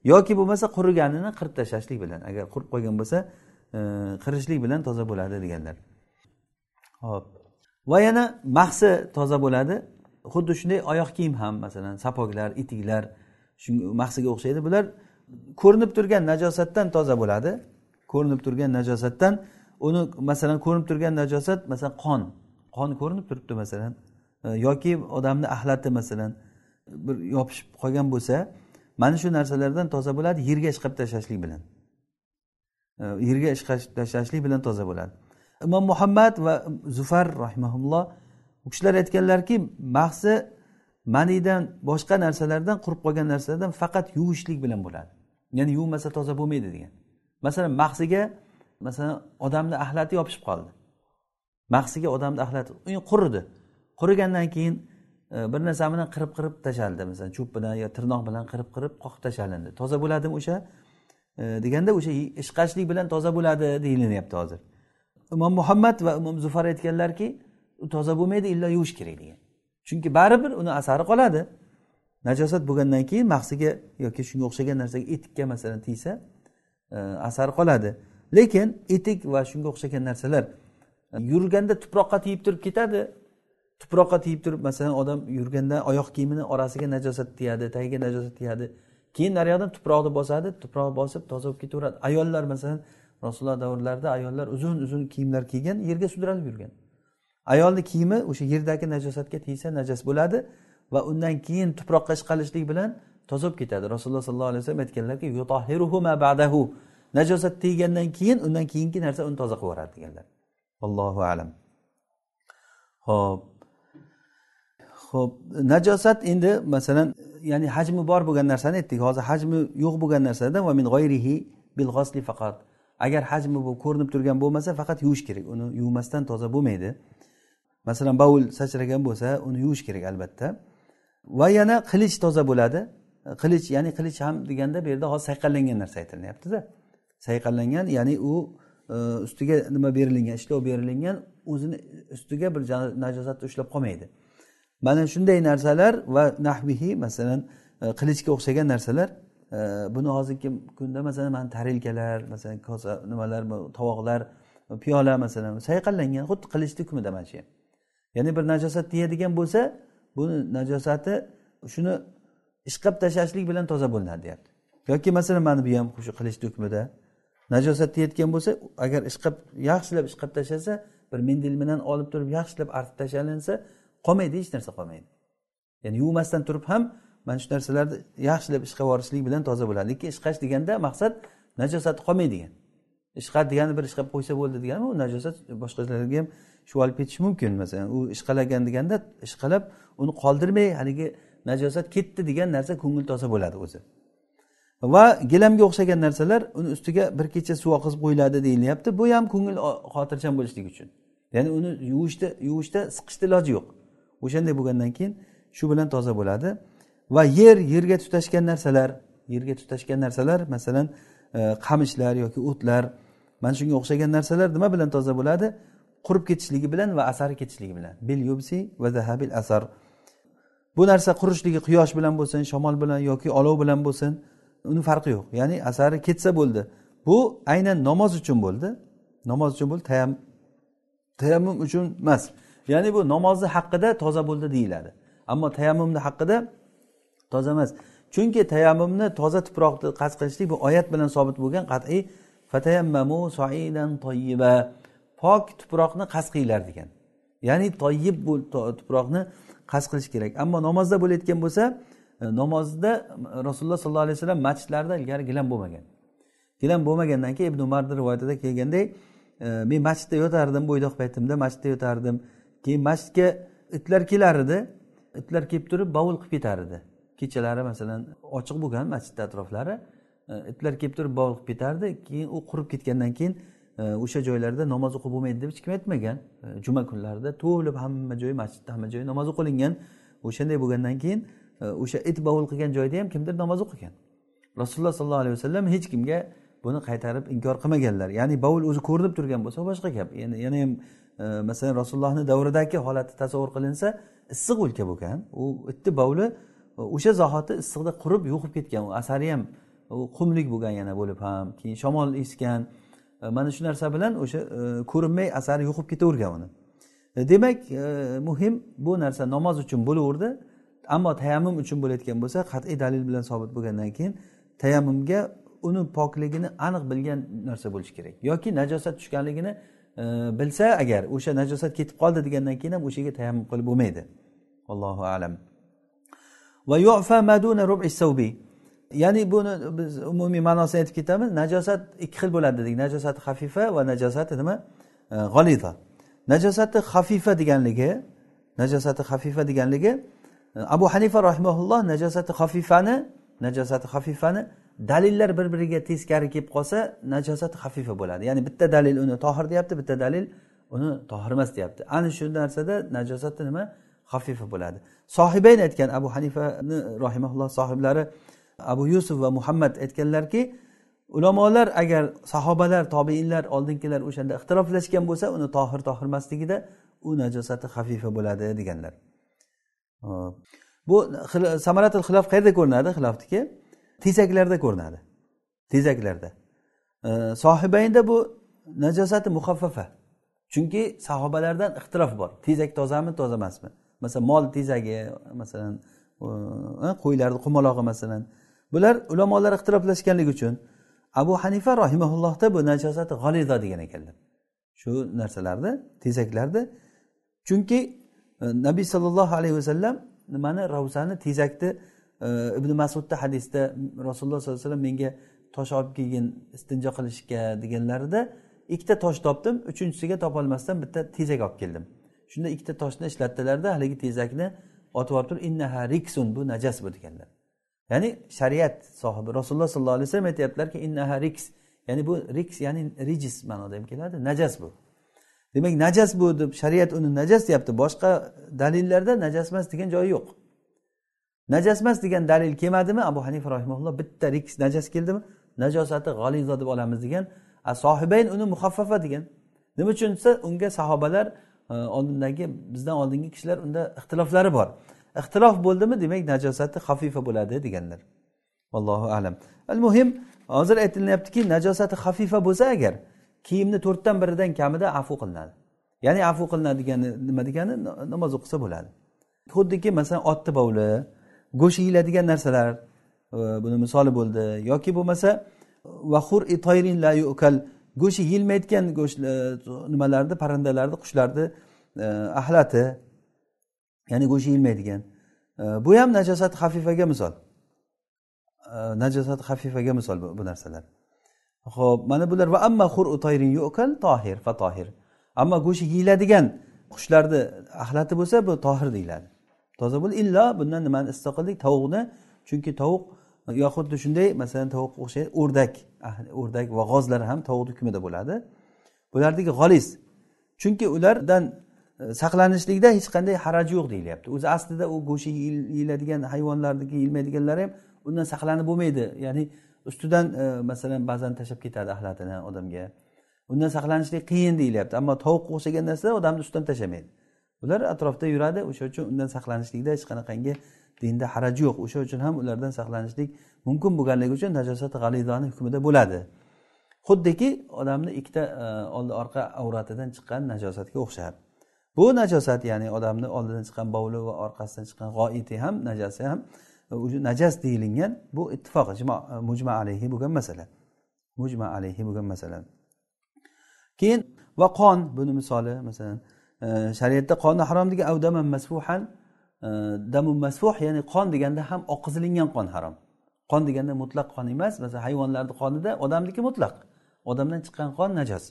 yoki bo'lmasa quriganini qirib tashlashlik bilan. Agar qurib qo'ygan bo'lsa e, qirishlik bilan toza bo'ladi deganlar. Ho'p va yana mahsi toza bo'ladi. Xuddi shunday oyoq kiyim ham masalan sapoglar etiklar mahsiga o'xshaydi. Bular ko'rinib turgan najosatdan toza bo'ladi. Ko'rinib turgan najosatdan uni masalan ko'rinib turgan najosat masalan qon. Qon ko'rinib turibdi masalan. E, yoki odamni axlati masalan bir yopishib qolgan bo'lsa mana shu narsalardan toza bo'ladi. Yerga ishqab tashlashlik bilan. E, yerga ishqab tashlashlik bilan toza bo'ladi. Imom muhammad va zufar rahimaulloh u kishilar aytganlarki mahsi manidan boshqa narsalardan qurib qolgan narsalardan faqat yuvishlik bilan bo'ladi. Ya'ni yuvmasa toza bo'lmaydi degan. Masalan mahsiga masalan odamni axlati yopishib qoldi. Mahsiga odamni axlati quridi qurigandan keyin e, bir narsa bilan qirib qirib tashlandi masalan cho'p bilan yo tirnoq bilan qirib qirib qoqib tashlandi toza bo'ladimi o'sha? E, deganda o'sha ishqashlik bilan toza bo'ladi deyilyapti hozir. Imom muhammad va imom zufar aytganlarki u toza bo'lmaydi illo yuvish kerak degan. Chunki baribir uni asari qoladi. Najosat bo'lgandan keyin mahsiga yoki shunga o'xshagan narsaga etikka masalan tiysa e, asar asari qoladi. Lekin etik va shunga o'xshagan narsalar e, yurganda tuproqqa tiyib turib ketadi. Tuproqqa tiyib turib masalan odam yurganda oyoq kiyimini orasiga najosat tiyadi tagiga najosat tiyadi. Keyin nariyoqdan tuproqni bosadi tuproq bosib toza bo'lib ketaveradi. Ayollar masalan rasululloh davrlarida ayollar uzun uzun kiyimlar kiygan yerga sudralib yurgan. Ayolni kiyimi o'sha yerdagi najosatga tegsa najas bo'ladi va undan keyin tuproqqa chiqarishlik bilan toza bo'lib ketadi. Rasululloh sollallohu alayhi vasallam aytganlarki ba'dahu. Najosat teggandan keyin undan keyingi narsa uni toza qilib yuboradi deganlar. Allohu alam. Ho'p ho'p najosat endi masalan ya'ni hajmi bor bo'lgan narsani aytdik. Hozir hajmi yo'q bo'lgan narsadan va min g'oyrihi bil faqat. Agar hajmi bu ko'rinib turgan bo'lmasa faqat yuvish kerak. Uni yuvmasdan toza bo'lmaydi. Masalan baul sachragan bo'lsa uni yuvish kerak albatta. Va yana qilich toza bo'ladi. Qilich ya'ni qilich ham deganda bu yerda hozir sayqallangan narsa aytilyaptida. Sayqallangan ya'ni u e, ustiga nima berilingan ishlov berilingan o'zini ustiga bir najosatni ushlab qolmaydi. Mana shunday narsalar va nahvihi masalan e, qilichga o'xshagan narsalar buni hozirgi kunda masalan mana tarelkalar masalan kosa nimalar tovoqlar piyola masalan sayqallangan xuddi qilichni hukmida mana shu. Ham ya'ni bir najosat deydigan bo'lsa buni najosati shuni ishqab tashlashlik bilan toza bo'linadi deyapti. Yoki masalan mana bu ham shu qilichni hukmida najosat tegayotgan bo'lsa agar ishqab yaxshilab ishqab tashlasa bir mendil bilan olib turib yaxshilab artib tashlansa qolmaydi hech narsa qolmaydi. Ya'ni yuvmasdan turib ham mana shu narsalarni yaxshilab ishqab yuborishlik bilan toza bo'ladi. Lekin ishqash deganda maqsad najosati qolmaydi degan. Ishqat degani bir ishqab qo'ysa bo'ldi degani u najosat boshqalarga ham shu olib ketishi mumkin. Masalan u ishqalagan deganda ishqalab uni qoldirmay haligi najosat ketdi degan narsa ko'ngil toza bo'ladi o'zi. Va gilamga o'xshagan narsalar uni ustiga bir kecha suv oqizib qo'yiladi deyilyapti. Bu ham ko'ngil xotirjam bo'lishlik uchun. Ya'ni uni yuvishda yuvishda siqishni iloji yo'q. O'shanday bo'lgandan keyin shu bilan toza bo'ladi. Va yer yerga tutashgan narsalar yerga tutashgan narsalar masalan e, qamishlar yoki o'tlar. Mana shunga o'xshagan narsalar nima bilan toza bo'ladi? Qurib ketishligi bilan va asari ketishligi bilan. Bil yubsi va zahabil asar. Bu narsa qurishligi quyosh bilan bo'lsin shamol bilan yoki olov bilan bo'lsin uni farqi yo'q. Ya'ni asari ketsa bo'ldi. Bu aynan namoz uchun bo'ldi. Namoz uchun bo'ldi tayam tayammum uchun emas. Ya'ni bu namozni haqida toza bo'ldi deyiladi. Ammo tayammumni haqida toza emas. Chunki tayammumni toza tuproqni qasd qilishlik bu oyat bilan sobit bo'lgan qat'iy fatayammamu soidan toyiba pok tuproqni qasd qilinglar degan. Ya'ni toyib tuproqni qasd qilish kerak. Ammo namozda bo'layotgan bo'lsa e, namozda rasululloh sollallohu alayhi vasallam masjidlarda ilgari gilam bo'lmagan. Gilam bo'lmagandan keyin ibn umarni rivoyatida kelgandek e, men masjidda yotardim bo'ydoq paytimda masjidda yotardim. Keyin masjidga itlar kelar edi. Itlar kelib turib bovul qilib ketar edi. Kechalari masalan ochiq bo'lgan masjidni atroflari e, itlar kelib turib bog'liqib ketardi keyin u qurib ketgandan keyin e, o'sha joylarda namoz o'qib bo'lmaydi deb hech kim aytmagan. E, juma kunlarida to'lib hamma joyi masjidda hamma joyi namoz o'qilingan. O'shanday bo'lgandan keyin o'sha it bovul qilgan joyda ham kimdir namoz o'qigan. Rasululloh sollallohu alayhi vasallam hech kimga buni qaytarib inkor qilmaganlar. Ya'ni bovul o'zi ko'rinib turgan bo'lsa boshqa gap. Yana yana ham masalan rasulullohni davridagi holatni tasavvur qilinsa issiq o'lka bo'lgan. U itni bovuli o'sha zahoti issiqda qurib yo'qib ketgan u asari ham qumlik bo'lgan yana bo'lib ham keyin shamol esgan. E, mana shu narsa bilan o'sha e, ko'rinmay asari yo'qib ketavergan uni. E, demak muhim bu narsa namoz uchun bo'laverdi. Ammo tayammum uchun bo'layotgan bo'lsa qat'iy dalil bilan sobit bo'lgandan keyin tayammumga uni pokligini aniq bilgan narsa bo'lishi kerak. Yoki najosat tushganligini e, bilsa agar o'sha najosat ketib qoldi degandan keyin ham o'sha yerga tayammum qilib bo'lmaydi. Allohu alam. Va yufa maduna rubi savbi ya'ni buni biz umumiy ma'nosini aytib ketamiz. Najosat ikki xil bo'ladi dedik. Najosati xafifa va najosati nima? E, g'oliza. Najosati xafifa deganligi najosati xafifa deganligi e, abu hanifa rahimaulloh najosati xafifani najosati xafifani dalillar bir biriga teskari kelib qolsa najosati xafifa bo'ladi. Ya'ni bitta dalil uni tohir deyapti bitta dalil uni tohir emas deyapti. Ana shu narsada najosati nima? Xafifa bo'ladi. Sohibayn aytgan abu hanifani rohimaulloh sohiblari abu yusuf va muhammad aytganlarki ulamolar agar sahobalar tobeinlar oldingilar o'shanda ixtiroflashgan bo'lsa uni tohir tohir emasligida u najosati hafifa bo'ladi deganlar. Bu samaratul xilof qayerda ko'rinadi? Xilofniki tezaklarda ko'rinadi. Tezaklarda. Sohibaynda bu najosati muhaffafa chunki sahobalardan ixtirof bor. Tezak tozami toza emasmi? Masalan mol tezagi masalan e, qo'ylarni qumalog'i masalan. Bular ulamolar ixtiroflashganligi uchun abu hanifa rahimaullohda bu najosati g'aliza degan ekanlar. Shu narsalarni tezaklarni. Chunki e, nabiy sollallohu alayhi vasallam nimani? Ravzani tezakni e, ibn masudda hadisda rasululloh sollallohu alayhi vasallam menga tosh olib kelgin istinjo qilishga deganlarida ikkita tosh topdim uchinchisiga topolmasdan bitta tezak olib keldim. Shunda ikkita toshni ishlatdilarda haligi tezakni otib olib turib innaha riksun bu najas bu deganlar. Ya'ni shariat sohibi rasululloh sollallohu alayhi vasallam aytyaptilarki innaha riks ya'ni bu riks ya'ni rijis ma'noda ham keladi najas bu. Demak najas bu deb shariat uni najas deyapti boshqa dalillarda najas emas degan joyi yo'q. Najas emas degan dalil kelmadimi? Abu hanifa rahimulloh bitta riks najas keldimi? Najosati g'alizo deb olamiz degan sohibayn uni muhaffafa degan. Nima uchun desa unga sahobalar oldindagi bizdan oldingi kishilar unda ixtiloflari bor. Ixtilof bo'ldimi demak najosati xafifa bo'ladi deganlar. Allohu alam. Al muhim hozir aytilyaptiki najosati xafifa bo'lsa agar kiyimni to'rtdan biridan kamida afu qilinadi. Ya'ni afu qilinadi degani nima degani? Namoz o'qisa bo'ladi. Xuddiki masalan otni bovli go'sht yeyiladigan narsalar e, buni misoli bo'ldi. Yoki bo'lmasa vahur itoyrin la yukal go'shti yeyilmaydigan go'sht e, nimalarni parrandalarni qushlarni e, axlati ya'ni go'sht yeyilmaydigan. E, bu ham najosat hafifaga misol. Najosat hafifaga misol bu narsalar. Ho'p mana bular va amma hur itoyrin yukal tohir fa tohir. Ammo go'shti yeyiladigan qushlarni axlati bo'lsa bu tohir deyiladi. Toza bo'l illo bundan nimani istisno qildik tovuqni chunki tovuq yo xuddi shunday masalan tovuqqa o'xshaydi o'rdak. Ah, o'rdak va g'ozlar ham tovuqni hukmida bo'ladi. Bulardagi g'oliz chunki ulardan e, saqlanishlikda hech qanday haraj yo'q deyilyapti. O'zi aslida u go'shti yeyiladigan hayvonlarniki yeyilmaydiganlari ham undan saqlanib bo'lmaydi. Ya'ni ustidan e, masalan ba'zan tashlab ketadi axlatini odamga. Undan saqlanishlik qiyin deyilyapti. Ammo tovuqqa o'xshagan narsa odamni ustidan tashlamaydi. Ular atrofda yuradi o'sha uchun undan saqlanishlikda hech qanaqangi dinda haraj yo'q. O'sha uchun ham ulardan saqlanishlik mumkin bo'lganligi uchun najosati g'alizoni hukmida bo'ladi. Xuddiki odamni ikkita e, oldi orqa avratidan chiqqan najosatga o'xshab. Bu najosat ya'ni odamni oldidan chiqqan bovli va orqasidan chiqqan g'oiti ham najasi ham e, najas deyilingan bu ittifoq e, mujma alayhi bo'lgan masala. Mujma alayhi bo'lgan masala. Keyin va qon buni misoli masalan shariatda qonni harom degan avdaman masfuhan damu masfuh ya'ni qon deganda ham oqizilingan qon harom. Qon deganda mutlaq qon emas masalan hayvonlarni qonida odamniki mutlaq. Odamdan chiqqan qon najos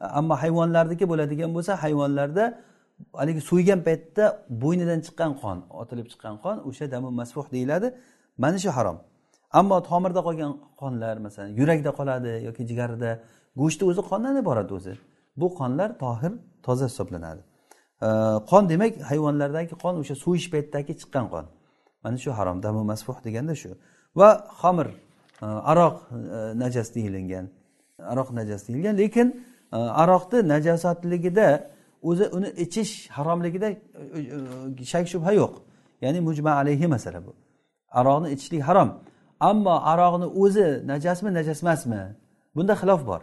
ammo hayvonlarniki bo'ladigan bo'lsa hayvonlarda haligi so'ygan paytda bo'ynidan chiqqan qon otilib chiqqan qon o'sha damu masfuh deyiladi. Mana shu harom. Ammo tomirda qolgan qonlar masalan yurakda qoladi yoki jigarida go'shtni o'zi qondan iborat o'zi. Bu qonlar tohir toza hisoblanadi. Qon demak hayvonlardagi qon o'sha so'yish paytidagi chiqqan qon. Mana shu harom damu masfuh deganda shu. Va xamir e, aroq e, najas deyilgan aroq najas deyilgan lekin e, aroqni najosatligida o'zi uni ichish haromligida shak shubha yo'q. Ya'ni mujma alayhi masala bu. Aroqni ichishlik harom. Ammo aroqni o'zi najasmi najas emasmi bunda xilof bor.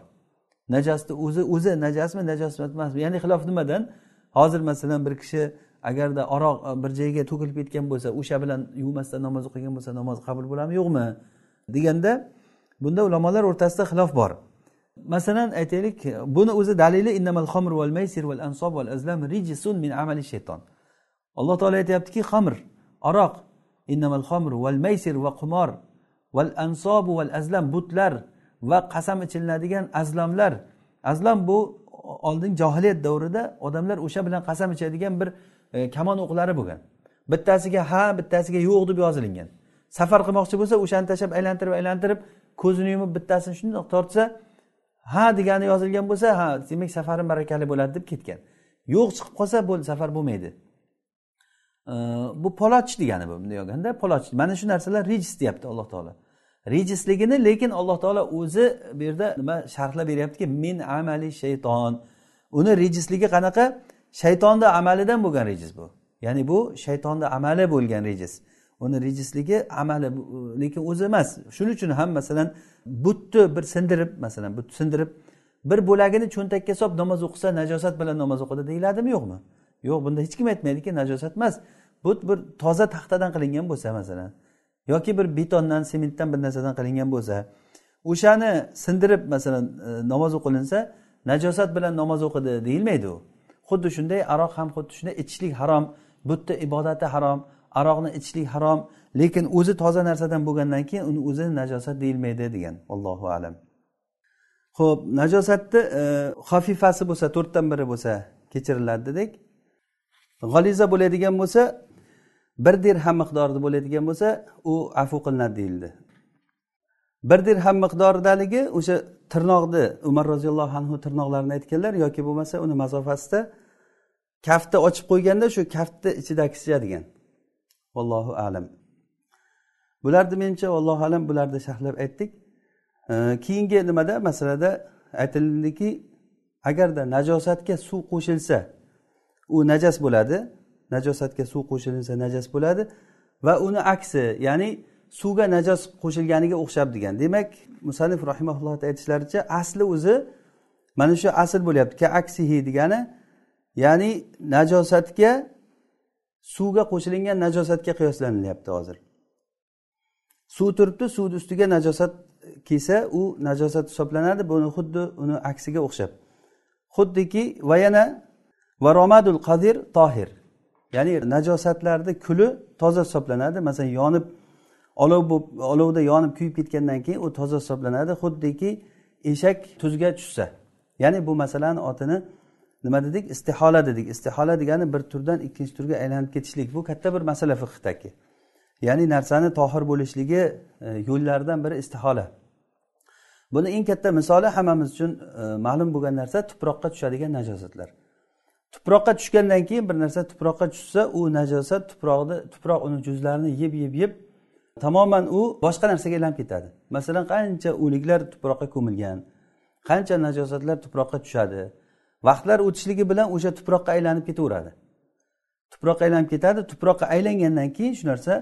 Najasni o'zi o'zi najasmi najas emasmi ya'ni xilof nimadan? Hozir masalan bir kishi agarda aroq e, bir joyga to'kilib ketgan bo'lsa o'sha bilan yuvmasdan namoz o'qigan bo'lsa namoz qabul bo'ladimi? Yo'qmi? Deganda bunda ulamolar o'rtasida xilof bor. Masalan aytaylik buni o'zi dalili innamal xamr val maysir val ansob val azlam rijisun min amali shayton. Alloh taolo aytyaptiki xamr aroq innamal xamr val maysir va qumor val ansobu val azlam butlar va qasam ichilinadigan azlamlar. Azlam bu oldin johiliyat davrida odamlar o'sha bilan qasam ichadigan bir e, kamon o'qlari bo'lgan. Bittasiga ha bittasiga yo'q deb yozilingan safar qilmoqchi bo'lsa o'shani tashlab aylantirib aylantirib ko'zini yumib bittasini shundoq tortsa ha degani yozilgan bo'lsa ha demak safarim barakali bo'ladi deb ketgan. Yo'q chiqib qolsa bo'ldi safar bo'lmaydi. E, bu polotch degani bu bunday olganda polotch mana shu narsalar rijis deyapti alloh taolo. Rijisligini lekin alloh taolo o'zi bu yerda nima sharhlab beryaptiki min amali shayton. Uni rejisligi qanaqa? Shaytonni amalidan bo'lgan rejis bu. Ya'ni bu shaytonni amali bo'lgan rejis uni rejisligi amali lekin o'zi emas. Shuning uchun ham masalan butni bir sindirib masalan butni sindirib bir bo'lagini cho'ntakka solib namoz o'qisa najosat bilan namoz o'qidi deyiladimi? Yo'qmi? Yo'q bunda hech kim aytmaydiki najosat emas. But bir toza taxtadan qilingan bo'lsa masalan yoki bir betondan sementdan bir narsadan qilingan bo'lsa o'shani sindirib masalan e, namoz o'qilinsa najosat bilan namoz o'qidi deyilmaydi u. Xuddi shunday aroq ham xuddi shunday ichishlik harom butni ibodati harom aroqni ichishlik harom lekin o'zi toza narsadan bo'lgandan keyin uni o'zi najosat deyilmaydi degan. Allohu alam. Ho'p najosatni e, xafifasi bo'lsa to'rtdan biri bo'lsa kechiriladi dedik. G'aliza bo'ladigan bo'lsa bir dirham miqdorida bo'ladigan bo'lsa u afu qilinadi deyildi. Bir dirham miqdoridaligi o'sha tirnoqni umar roziyallohu anhu tirnoqlarini aytganlar yoki bo'lmasa uni masofasida kaftni ochib qo'yganda shu kaftni ichidagisicha degan vallohu alam. Bularni menimcha allohu alam bularni sharhlab aytdik. Keyingi nimada? Masalada aytildiki agarda najosatga suv qo'shilsa u najas bo'ladi. Najosatga suv qo'shilsa najas bo'ladi va uni aksi ya'ni suvga najos qo'shilganiga o'xshab degan. Demak musanif rahimaullohni aytishlaricha asli o'zi mana shu asl bo'lyapti ka aksihi degani ya'ni najosatga suvga qo'shilingan najosatga qiyoslanilyapti hozir. Suv turibdi suvni ustiga najosat kelsa u najosat hisoblanadi buni xuddi uni aksiga o'xshab. Xuddiki va yana varomadul qadir tohir. Ya'ni najosatlarni kuli toza hisoblanadi. Masalan yonib olov bo'lib olovda yonib kuyib ketgandan keyin u toza hisoblanadi. Xuddiki eshak tuzga tushsa. Ya'ni bu masalani otini nima dedik? Istihola dedik. Istihola degani bir turdan ikkinchi turga aylanib ketishlik. Bu katta bir masala fiqhdagi. Ya'ni narsani tohir bo'lishligi e, yo'llaridan biri istihola. Buni eng katta misoli hammamiz uchun e, ma'lum bo'lgan narsa tuproqqa tushadigan najosatlar. Tuproqqa tushgandan keyin bir narsa tuproqqa tushsa u najosat tuproqni tuproq uni juzlarini yeb yeb yeb tamoman u boshqa narsaga aylanib ketadi. Masalan qancha o'liklar tuproqqa ko'milgan qancha najosatlar tuproqqa tushadi vaqtlar o'tishligi bilan o'sha tuproqqa aylanib ketaveradi. Tuproqqa aylanib ketadi tuproqqa aylangandan keyin shu narsa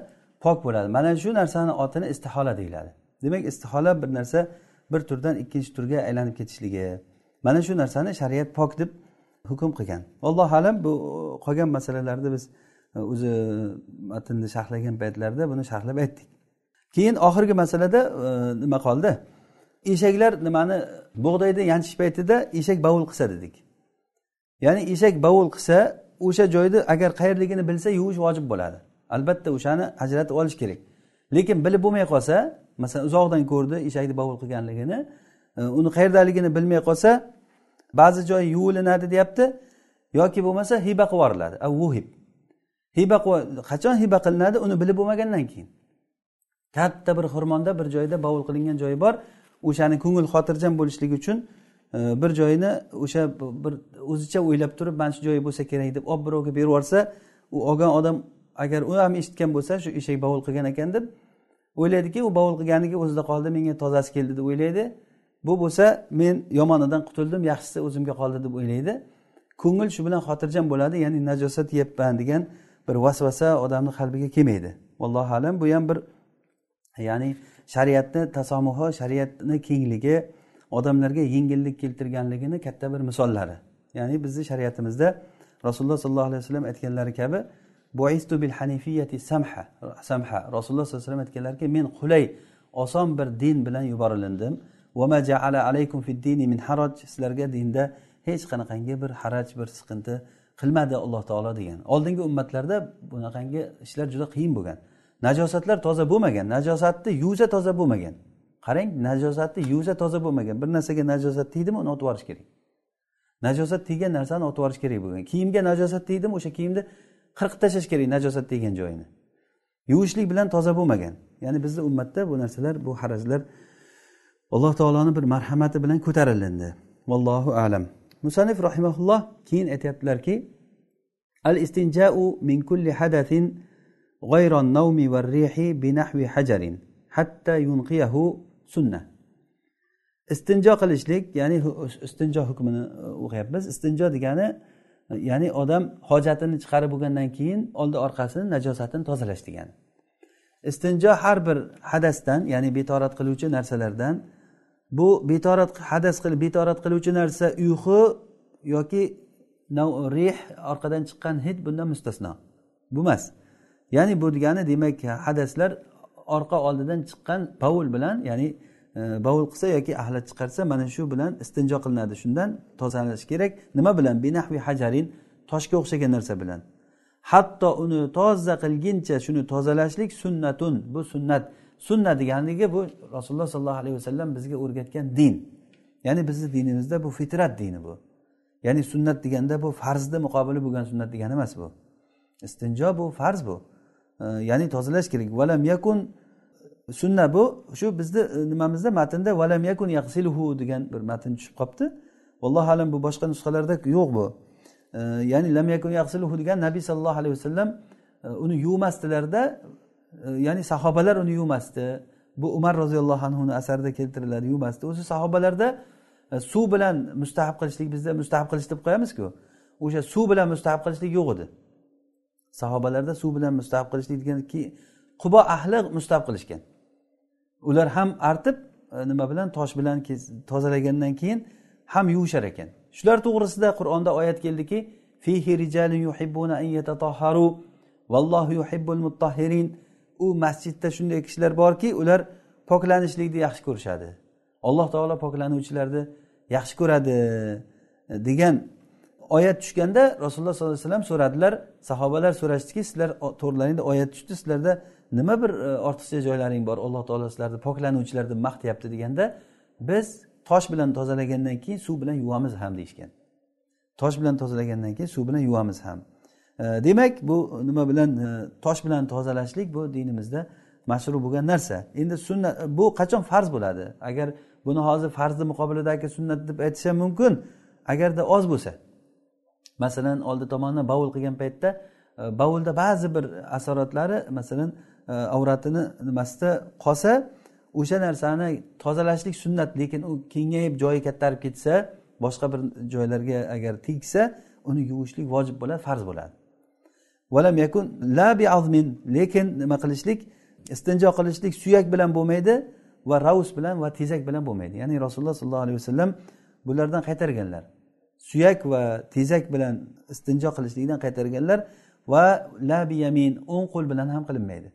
pok bo'ladi. Mana shu narsani otini istihola deyiladi. Demak istihola bir narsa bir turdan ikkinchi turga aylanib ketishligi mana shu narsani shariat pok deb hukm qilgan. Allohu alam bu qolgan masalalarni biz e, o'zi matnni sharhlagan paytlarda buni sharhlab aytdik. Keyin oxirgi masalada e, nima qoldi? Eshaklar nimani bug'doyni yanchish paytida eshak bovul qilsa dedik. Ya'ni eshak bovul qilsa o'sha joyni agar qayerligini bilsa yuvish vojib bo'ladi. Albatta o'shani ajratib olish kerak. Lekin bilib bo'lmay qolsa masalan uzoqdan ko'rdi eshakni bovul qilganligini e, uni qayerdaligini bilmay qolsa ba'zi joyi yuvilinadi deyapti yoki bo'lmasa hiba qilib yuboriladi vuhib. Hiba qachon hiba qilinadi uni bilib bo'lmagandan keyin. Katta bir xirmonda bir joyda bovul qilingan joyi bor. O'shani ko'ngil xotirjam bo'lishligi uchun e, bir joyini o'sha bir o'zicha o'ylab turib mana shu joyi bo'lsa kerak deb olib birovga berib yuborsa u olgan odam agar u ham eshitgan bo'lsa shu eshak bovul qilgan ekan deb o'ylaydiki u bovul qilganiga o'zida qoldi menga tozasi keldi deb o'ylaydi. Bu bo'lsa men yomonidan qutuldim yaxshisi o'zimga qoldi deb o'ylaydi. Ko'ngil shu bilan xotirjam bo'ladi ya'ni najosat yeyapman degan bir vasvasa odamni qalbiga kelmaydi. Allohu alam bu ham bir ya'ni shariatni tasomuhi shariatni kengligi odamlarga yengillik keltirganligini katta bir misollari. Ya'ni bizni shariatimizda rasululloh sollallohu alayhi vasallam aytganlari kabi buistu bil hanifiyati samha samha. Rasululloh sollallohu alayhi vasallam aytganlarki men qulay oson bir din bilan yuborilindim min haraj. Sizlarga dinda hech qanaqangi bir haraj bir siqinti qilmadi alloh taolo degan. Oldingi ummatlarda bunaqangi ishlar juda qiyin bo'lgan. Najosatlar toza bo'lmagan. Najosatni yuvsa toza bo'lmagan. Qarang najosatni yuvsa toza bo'lmagan. Bir narsaga najosat tegdimi uni otib yuborish kerak. Najosat tegan narsani otib yuborish kerak bo'lgan. Kiyimga najosat tegdimi o'sha kiyimni qirqib tashlash kerak najosat tegan joyini. Yuvishlik bilan toza bo'lmagan. Ya'ni bizni ummatda bu narsalar bu harajlar alloh taoloni bir marhamati bilan ko'tarilindi vallohu alam musanif rahimaulloh keyin aytyaptilarki al istinjau min kulli hadathin غير النوم والريح بنحو حجر حتى ينقيه سنة istinjo qilishlik ya'ni istinjo hukmini o'qiyapmiz istinjo degani ya'ni odam hojatini chiqarib bo'lgandan keyin oldi orqasini najosatini tozalash degani istinjo har bir hadasdan ya'ni betorat qiluvchi narsalardan bu betorat hadas qilib betorat qiluvchi narsa uyqu yoki rih orqadan chiqqan hid bundan mustasno. Bu emas. Ya'ni bu degani demak hadaslar orqa oldidan chiqqan bovul bilan ya'ni e, bovul qilsa yoki axlat chiqarsa mana shu bilan istinjo qilinadi. Shundan tozalanish kerak. Nima bilan? Binahvi hajarin toshga o'xshagan narsa bilan. Hatto uni toza qilguncha shuni tozalashlik sunnatun. Bu sunnat sunna deganligi bu rasululloh sollallohu alayhi vasallam bizga o'rgatgan din. Ya'ni bizni dinimizda bu fitrat dini bu. Ya'ni sunnat deganda bu farzni muqobili bo'lgan sunnat degani emas bu. Istinjo bu farz bu. Ya'ni tozalash kerak. Valam yakun sunna bu shu bizni e, nimamizda matnda valam yakun yaqsiluhu degan bir matn tushib qolibdi vallohu alam bu boshqa nusxalarda yo'q bu. Ya'ni lam yakun yaqsiluhu degan nabiy sallallohu alayhi vasallam e, uni yuvmasdilarda ya'ni sahobalar uni yuvmasdi bu umar roziyallohu anhuni asarida keltiriladi yuvmasdi o'zi sahobalarda e, suv bilan mustahab qilishlik bizda mustahab qilish deb qo'yamizku. O'sha suv bilan mustahab qilishlik yo'q edi. Sahobalarda suv bilan mustahab qilishlik deganki qubo ahli mustahab qilishgan. Ular ham artib e, nima bilan tosh bilan tozalagandan keyin ham yuvishar ekan. Shular to'g'risida qur'onda oyat keldiki fihi yuhibbuna an vallohu yuhibbul muttahhirin u masjidda shunday kishilar borki ular poklanishlikni yaxshi ko'rishadi. Alloh taolo poklanuvchilarni yaxshi ko'radi e, degan oyat tushganda rasululloh sollallohu alayhi vasallam so'radilar sahobalar so'rashdiki sizlar to'g'rilaringda oyat tushdi sizlarda nima bir e, ortiqcha joylaring bor? Alloh taolo sizlarni poklanuvchilar deb maqtayapti deganda biz tosh bilan tozalagandan keyin suv bilan yuvamiz ham deyishgan. Tosh bilan tozalagandan keyin suv bilan yuvamiz ham. Demak bu nima bilan e, tosh bilan tozalashlik bu dinimizda mashru bo'lgan narsa. Endi sunnat bu qachon farz bo'ladi? Agar buni hozir farzni muqobilidagi sunnat deb aytish ham mumkin agarda oz bo'lsa. Masalan oldi tomondan bovul qilgan paytda e, bovulda ba'zi bir asoratlari masalan e, avratini nimasida qolsa o'sha narsani tozalashlik sunnat lekin u kengayib joyi kattarib ketsa boshqa bir joylarga agar tegsa uni yuvishlik vojib bo'ladi farz bo'ladi. Valam yakun la bi azmin. Lekin nima qilishlik? Istinjo qilishlik suyak bilan bo'lmaydi va raus bilan va tezak bilan bo'lmaydi. Ya'ni rasululloh sollallohu alayhi vasallam bulardan qaytarganlar. Suyak va tezak bilan istinjo qilishlikdan qaytarganlar va la bi yamin o'ng qo'l bilan ham qilinmaydi.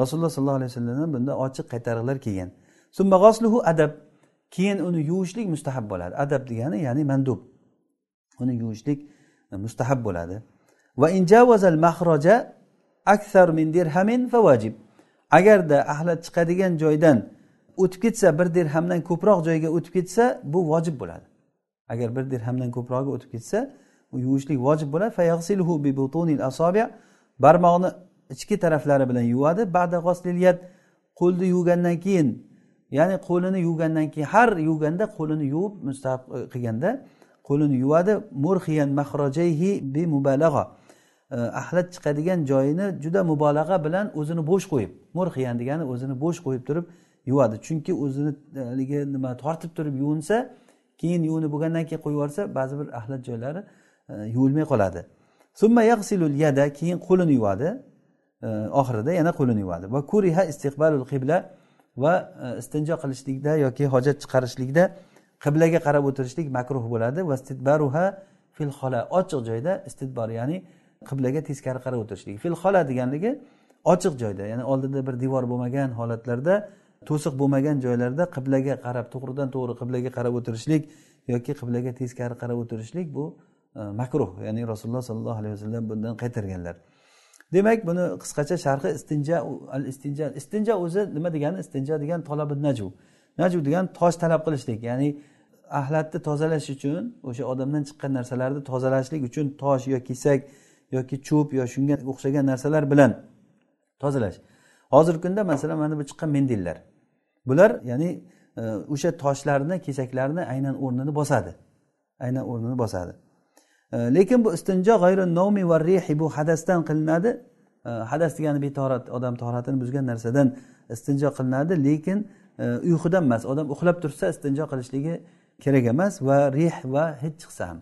Rasululloh sollallohu alayhi vasallamdan bunda ochiq qaytariqlar kelgan. Adab. Keyin uni yuvishlik mustahab bo'ladi. Adab degani ya'ni mandub. Uni yuvishlik e, mustahab bo'ladi. Va injavazal mahroja aksar min dirhamin vajib agarda axlat chiqadigan joydan o'tib ketsa bir dirhamdan ko'proq joyga o'tib ketsa bu vojib bo'ladi. Agar bir dirhamdan ko'prog'iga o'tib ketsa u yuvishlik vojib bo'ladi. Barmoqni ichki taraflari bilan yuvadi. Ba'da qo'lni yuvgandan keyin ya'ni qo'lini yuvgandan keyin har yuvganda qo'lini yuvib mustahab qilganda qo'lini yuvadi. Murhiyan mahrojayhi bi mubalag'a E, ahlat chiqadigan joyini juda mubolag'a bilan o'zini bo'sh qo'yib murxiyan degani o'zini bo'sh qo'yib turib yuvadi. Chunki o'zini e, haligi nima tortib turib yuvinsa keyin yuvinib bo'lgandan keyin qo'yib yuborsa ba'zi bir ahlat joylari e, yuvilmay qoladi. Summa yag'silul yada keyin qo'lini yuvadi. E, oxirida yana qo'lini yuvadi. Va kuriha istiqbalul qibla va e, istinjo qilishlikda yoki hojat chiqarishlikda qiblaga qarab o'tirishlik makruh bo'ladi. Va istidbaruha fil xola ochiq joyda istidbor ya'ni qiblaga teskari qarab o'tirishlik fil xola deganligi ochiq joyda ya'ni oldida bir devor bo'lmagan holatlarda to'siq bo'lmagan joylarda qiblaga qarab to'g'ridan to'g'ri qiblaga qarab o'tirishlik yoki qiblaga teskari qarab o'tirishlik bu e, makruh ya'ni rasululloh sollallohu alayhi vasallam bundan qaytarganlar. Demak buni qisqacha sharhi istinja al istinja istinja o'zi nima degani? Istinja degan talabi naju naju degani tosh talab qilishlik ya'ni axlatni tozalash uchun o'sha odamdan chiqqan narsalarni tozalashlik uchun tosh yo kesak yoki cho'p yo shunga o'xshagan narsalar bilan tozalash. Hozirgi kunda masalan mana bu chiqqan mendillar. Bular ya'ni e, o'sha toshlarni kesaklarni aynan o'rnini bosadi. Aynan o'rnini bosadi. E, lekin bu istinjo g'ayri nomi va rihi bu hadasdan qilinadi. E, hadas degani betorat odam toratini buzgan narsadan istinjo qilinadi. Lekin e, uyqudan emas odam uxlab tursa istinjo qilishligi kerak emas va rih va hid chiqsa ham.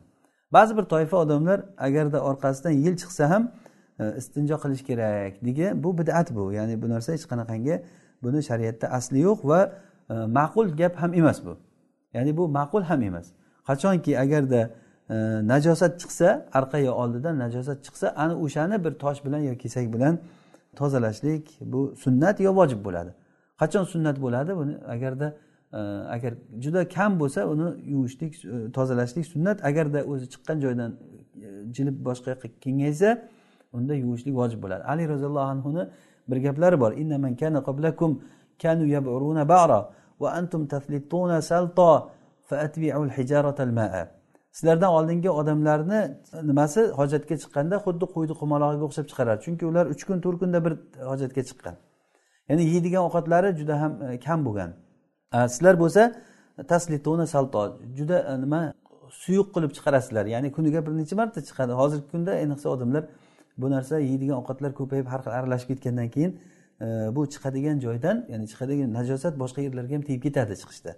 Ba'zi bir toifa odamlar agarda orqasidan yil chiqsa ham e, istinjo qilish kerak degan bu bid'at bu. Ya'ni bu narsa hech qanaqangi buni shariatda asli yo'q va e, ma'qul gap ham emas bu. Ya'ni bu ma'qul ham emas. Qachonki agarda e, najosat chiqsa orqa yo oldidan najosat chiqsa ana o'shani bir tosh bilan yo kesak bilan tozalashlik bu sunnat yo vojib bo'ladi. Qachon sunnat bo'ladi? Buni agarda e, agar juda kam bo'lsa uni yuvishlik e, tozalashlik sunnat. Agarda o'zi chiqqan joydan e, jilib boshqa yoqqa kengaysa unda yuvishlik vojib bo'ladi. Ali roziyallohu anhuni bir gaplari bor. Kanu yab'uruna ba'ra va antum taslituna salto faatbi'ul hijaratal ma'a. Sizlardan oldingi odamlarni nimasi hojatga chiqqanda xuddi qo'yni qumalog'iga o'xshab chiqaradi chunki ular uch kun to'rt kunda bir hojatga chiqqan. Ya'ni yeydigan ovqatlari juda ham e, kam bo'lgan. Э, sizlar bo'lsa taslituna salto juda e, nima suyuq qilib chiqarasizlar. Ya'ni kuniga bir necha marta chiqadi. Hozirgi kunda ayniqsa odamlar bu narsa yeydigan ovqatlar ko'payib har xil aralashib ketgandan keyin e, bu chiqadigan joydan ya'ni chiqadigan najosat boshqa yerlarga ham tegib ketadi chiqishda.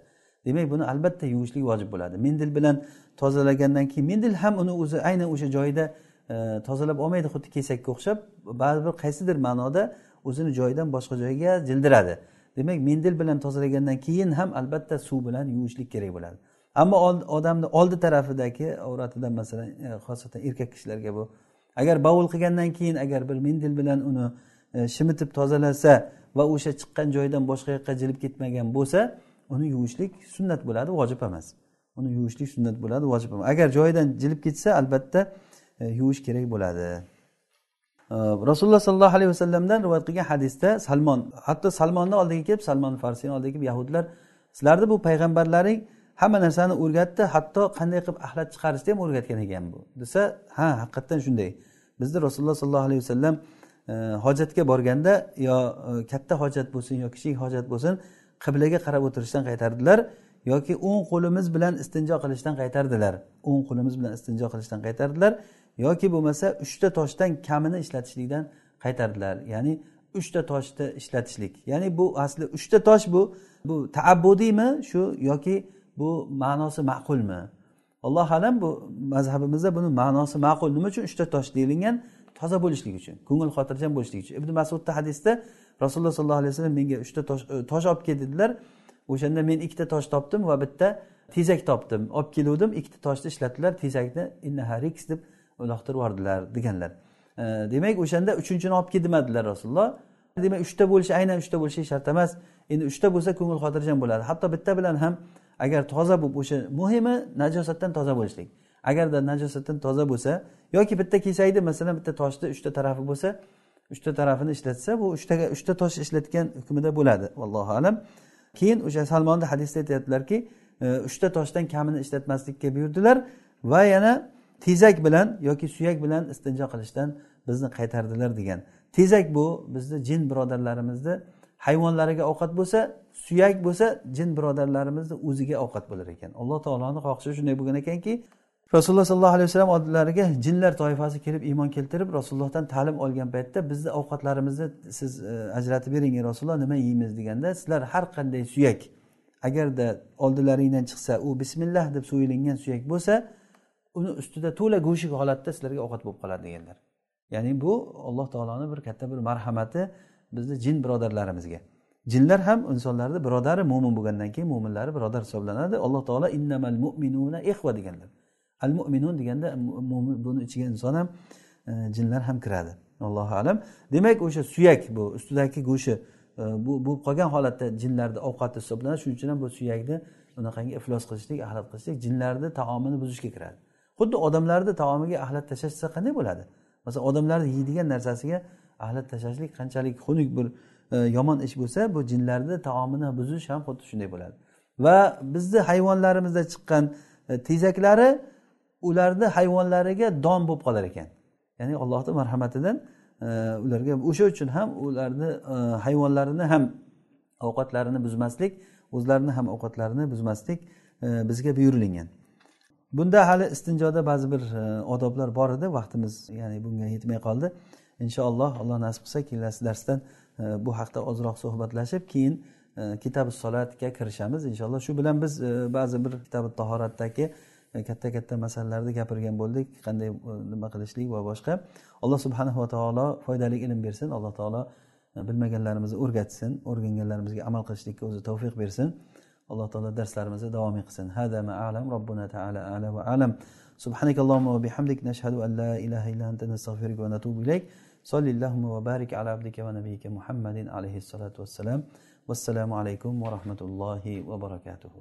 Demak buni albatta yuvishlik vojib bo'ladi. Mendil bilan tozalagandan keyin mendil ham uni o'zi aynan o'sha joyida e, tozalab olmaydi xuddi kesakka o'xshab ba'zi bir qaysidir ma'noda o'zini joyidan boshqa joyga jildiradi. Demak mendil bilan tozalagandan keyin ham albatta suv bilan yuvishlik kerak bo'ladi. Ammo odamni oldi tarafidagi avratidan masalan e, xosatan erkak kishilarga bu agar bovul qilgandan keyin agar bir mendil bilan uni e, shimitib tozalasa va o'sha chiqqan joydan boshqa yoqqa jilib ketmagan bo'lsa uni yuvishlik sunnat bo'ladi vojib emas. Uni yuvishlik sunnat bo'ladi vojib emas. Agar joyidan jilib ketsa albatta e, yuvish kerak bo'ladi. Rasululloh sollallohu alayhi vasallamdan rivoyat qilgan hadisda salmon hatto salmonni oldiga kelib salmon farsiyni oldiga kelib yahudlar sizlarni bu payg'ambarlaring hamma narsani o'rgatdi hatto qanday qilib axlat chiqarishni ham o'rgatgan ekan bu. Desa ha haqiqatdan shunday. Bizni rasululloh sollallohu alayhi vasallam e, hojatga borganda yo e, katta hojat bo'lsin yo kichik hojat bo'lsin qiblaga qarab o'tirishdan qaytardilar yoki o'ng qo'limiz bilan istinjo qilishdan qaytardilar. O'ng qo'limiz bilan istinjo qilishdan qaytardilar. Yoki bo'lmasa uchta toshdan kamini ishlatishlikdan qaytardilar. Ya'ni uchta toshni ishlatishlik. Ya'ni bu asli uchta tosh bu. Bu taabbudiymi shu yoki bu ma'nosi ma'qulmi? Alloh alam bu mazhabimizda buni ma'nosi ma'qul. Nima uchun uchta tosh deyilgan? Toza bo'lishlik uchun ko'ngil xotirjam bo'lishlik uchun. Ibn masudni hadisda rasululloh sollallohu alayhi vasallam menga uchta tosh e, tosh olib kel dedilar. O'shanda men ikkita tosh topdim va bitta tezak topdim. Olib keluvdim ikkita toshni ishlatdilar tezakni innahariks deb uloqtirib yubordilar deganlar e, demak o'shanda uchinchini olib kel demadilar rasululloh. Demak uchta bo'lishi aynan uchta bo'lishi shart emas. Endi uchta bo'lsa ko'ngil xotirjam bo'ladi. Hatto bitta bilan ham agar toza bo'lib o'sha muhimi najosatdan toza bo'lishlik. Agarda najosatdan toza bo'lsa yoki bitta kesakni masalan bitta toshni uchta tarafi bo'lsa uchta tarafini ishlatsa bu uchtaga uchta tosh ishlatgan hukmida bo'ladi. Allohu alam. Keyin o'sha salmonni hadisda aytyaptilarki e, uchta toshdan kamini ishlatmaslikka buyurdilar va yana tezak bilan yoki suyak bilan istinjo qilishdan bizni qaytardilar degan. Tezak bu bizni jin birodarlarimizni hayvonlariga ovqat bo'lsa suyak bo'lsa jin birodarlarimizni o'ziga ovqat bo'lar ekan. Alloh taoloni xohishi shunday bo'lgan ekanki rasululloh sollallohu alayhi vasallam oldilariga jinlar toifasi kelib iymon keltirib rasulullohdan ta'lim olgan paytda bizni ovqatlarimizni siz e, ajratib bering ey rasululloh nima yeymiz deganda sizlar har qanday suyak agarda oldilaringdan chiqsa u bismillah deb so'yilingan suyak bo'lsa uni ustida to'la go'shik holatda sizlarga ovqat bo'lib qoladi deganlar. Ya'ni bu alloh taoloni bir katta bir marhamati bizni jin birodarlarimizga. Jinlar ham insonlarni birodari mo'min bo'lgandan keyin mo'minlari birodar hisoblanadi. Alloh taolo innamal mu'minuna ihva deganlar. Al mu'minun deganda buni ichiga inson ham e, jinlar ham kiradi. Allohu alam. Demak o'sha suyak bu ustidagi go'shti e, bu bo'lib qolgan holatda jinlarni ovqati hisoblanadi. Shuning uchun ham bu suyakni unaqangi iflos qilishlik ahlat qilishlik jinlarni taomini buzishga kiradi. Xuddi odamlarni taomiga ahlat tashlashsa qanday bo'ladi? Masalan odamlarni yeydigan narsasiga ahlat tashlashlik qanchalik xunuk bir e, yomon ish bo'lsa bu jinlarni taomini buzish ham xuddi shunday bo'ladi. Va bizni hayvonlarimizda chiqqan e, tezaklari ularni hayvonlariga don bo'lib qolar ekan. Ya'ni allohni marhamatidan e, ularga o'sha uchun ham ularni hayvonlarini ham ovqatlarini buzmaslik o'zlarini ham ovqatlarini buzmaslik bizga buyurilgan bunda hali istinjoda ba'zi bir e, odoblar bor edi. Vaqtimiz ya'ni bunga yetmay qoldi. Inshaalloh alloh nasib qilsa kelasi darsdan e, bu haqda ozroq suhbatlashib keyin e, kitabi solatga kirishamiz. Inshaalloh shu bilan biz ba'zi bir kitabi tahoratdagi katta katta masalalarni gapirgan bo'ldik. Qanday nima qilishlik va boshqa. Alloh subhanahu va taolo foydali ilm bersin. Alloh taolo bilmaganlarimizni o'rgatsin o'rganganlarimizga amal qilishlikka o'zi tavfiq bersin. Alloh taolo darslarimizni davom qilsin hada ma alam robbuna taala ala va alam سبحانك اللهم وبحمدك نشهد أن لا إله إلا أنت نستغفرك ونتوب إليك. صل اللهم وبارك على عبدك ونبيك محمد عليه الصلاة والسلام. والسلام عليكم ورحمة الله وبركاته.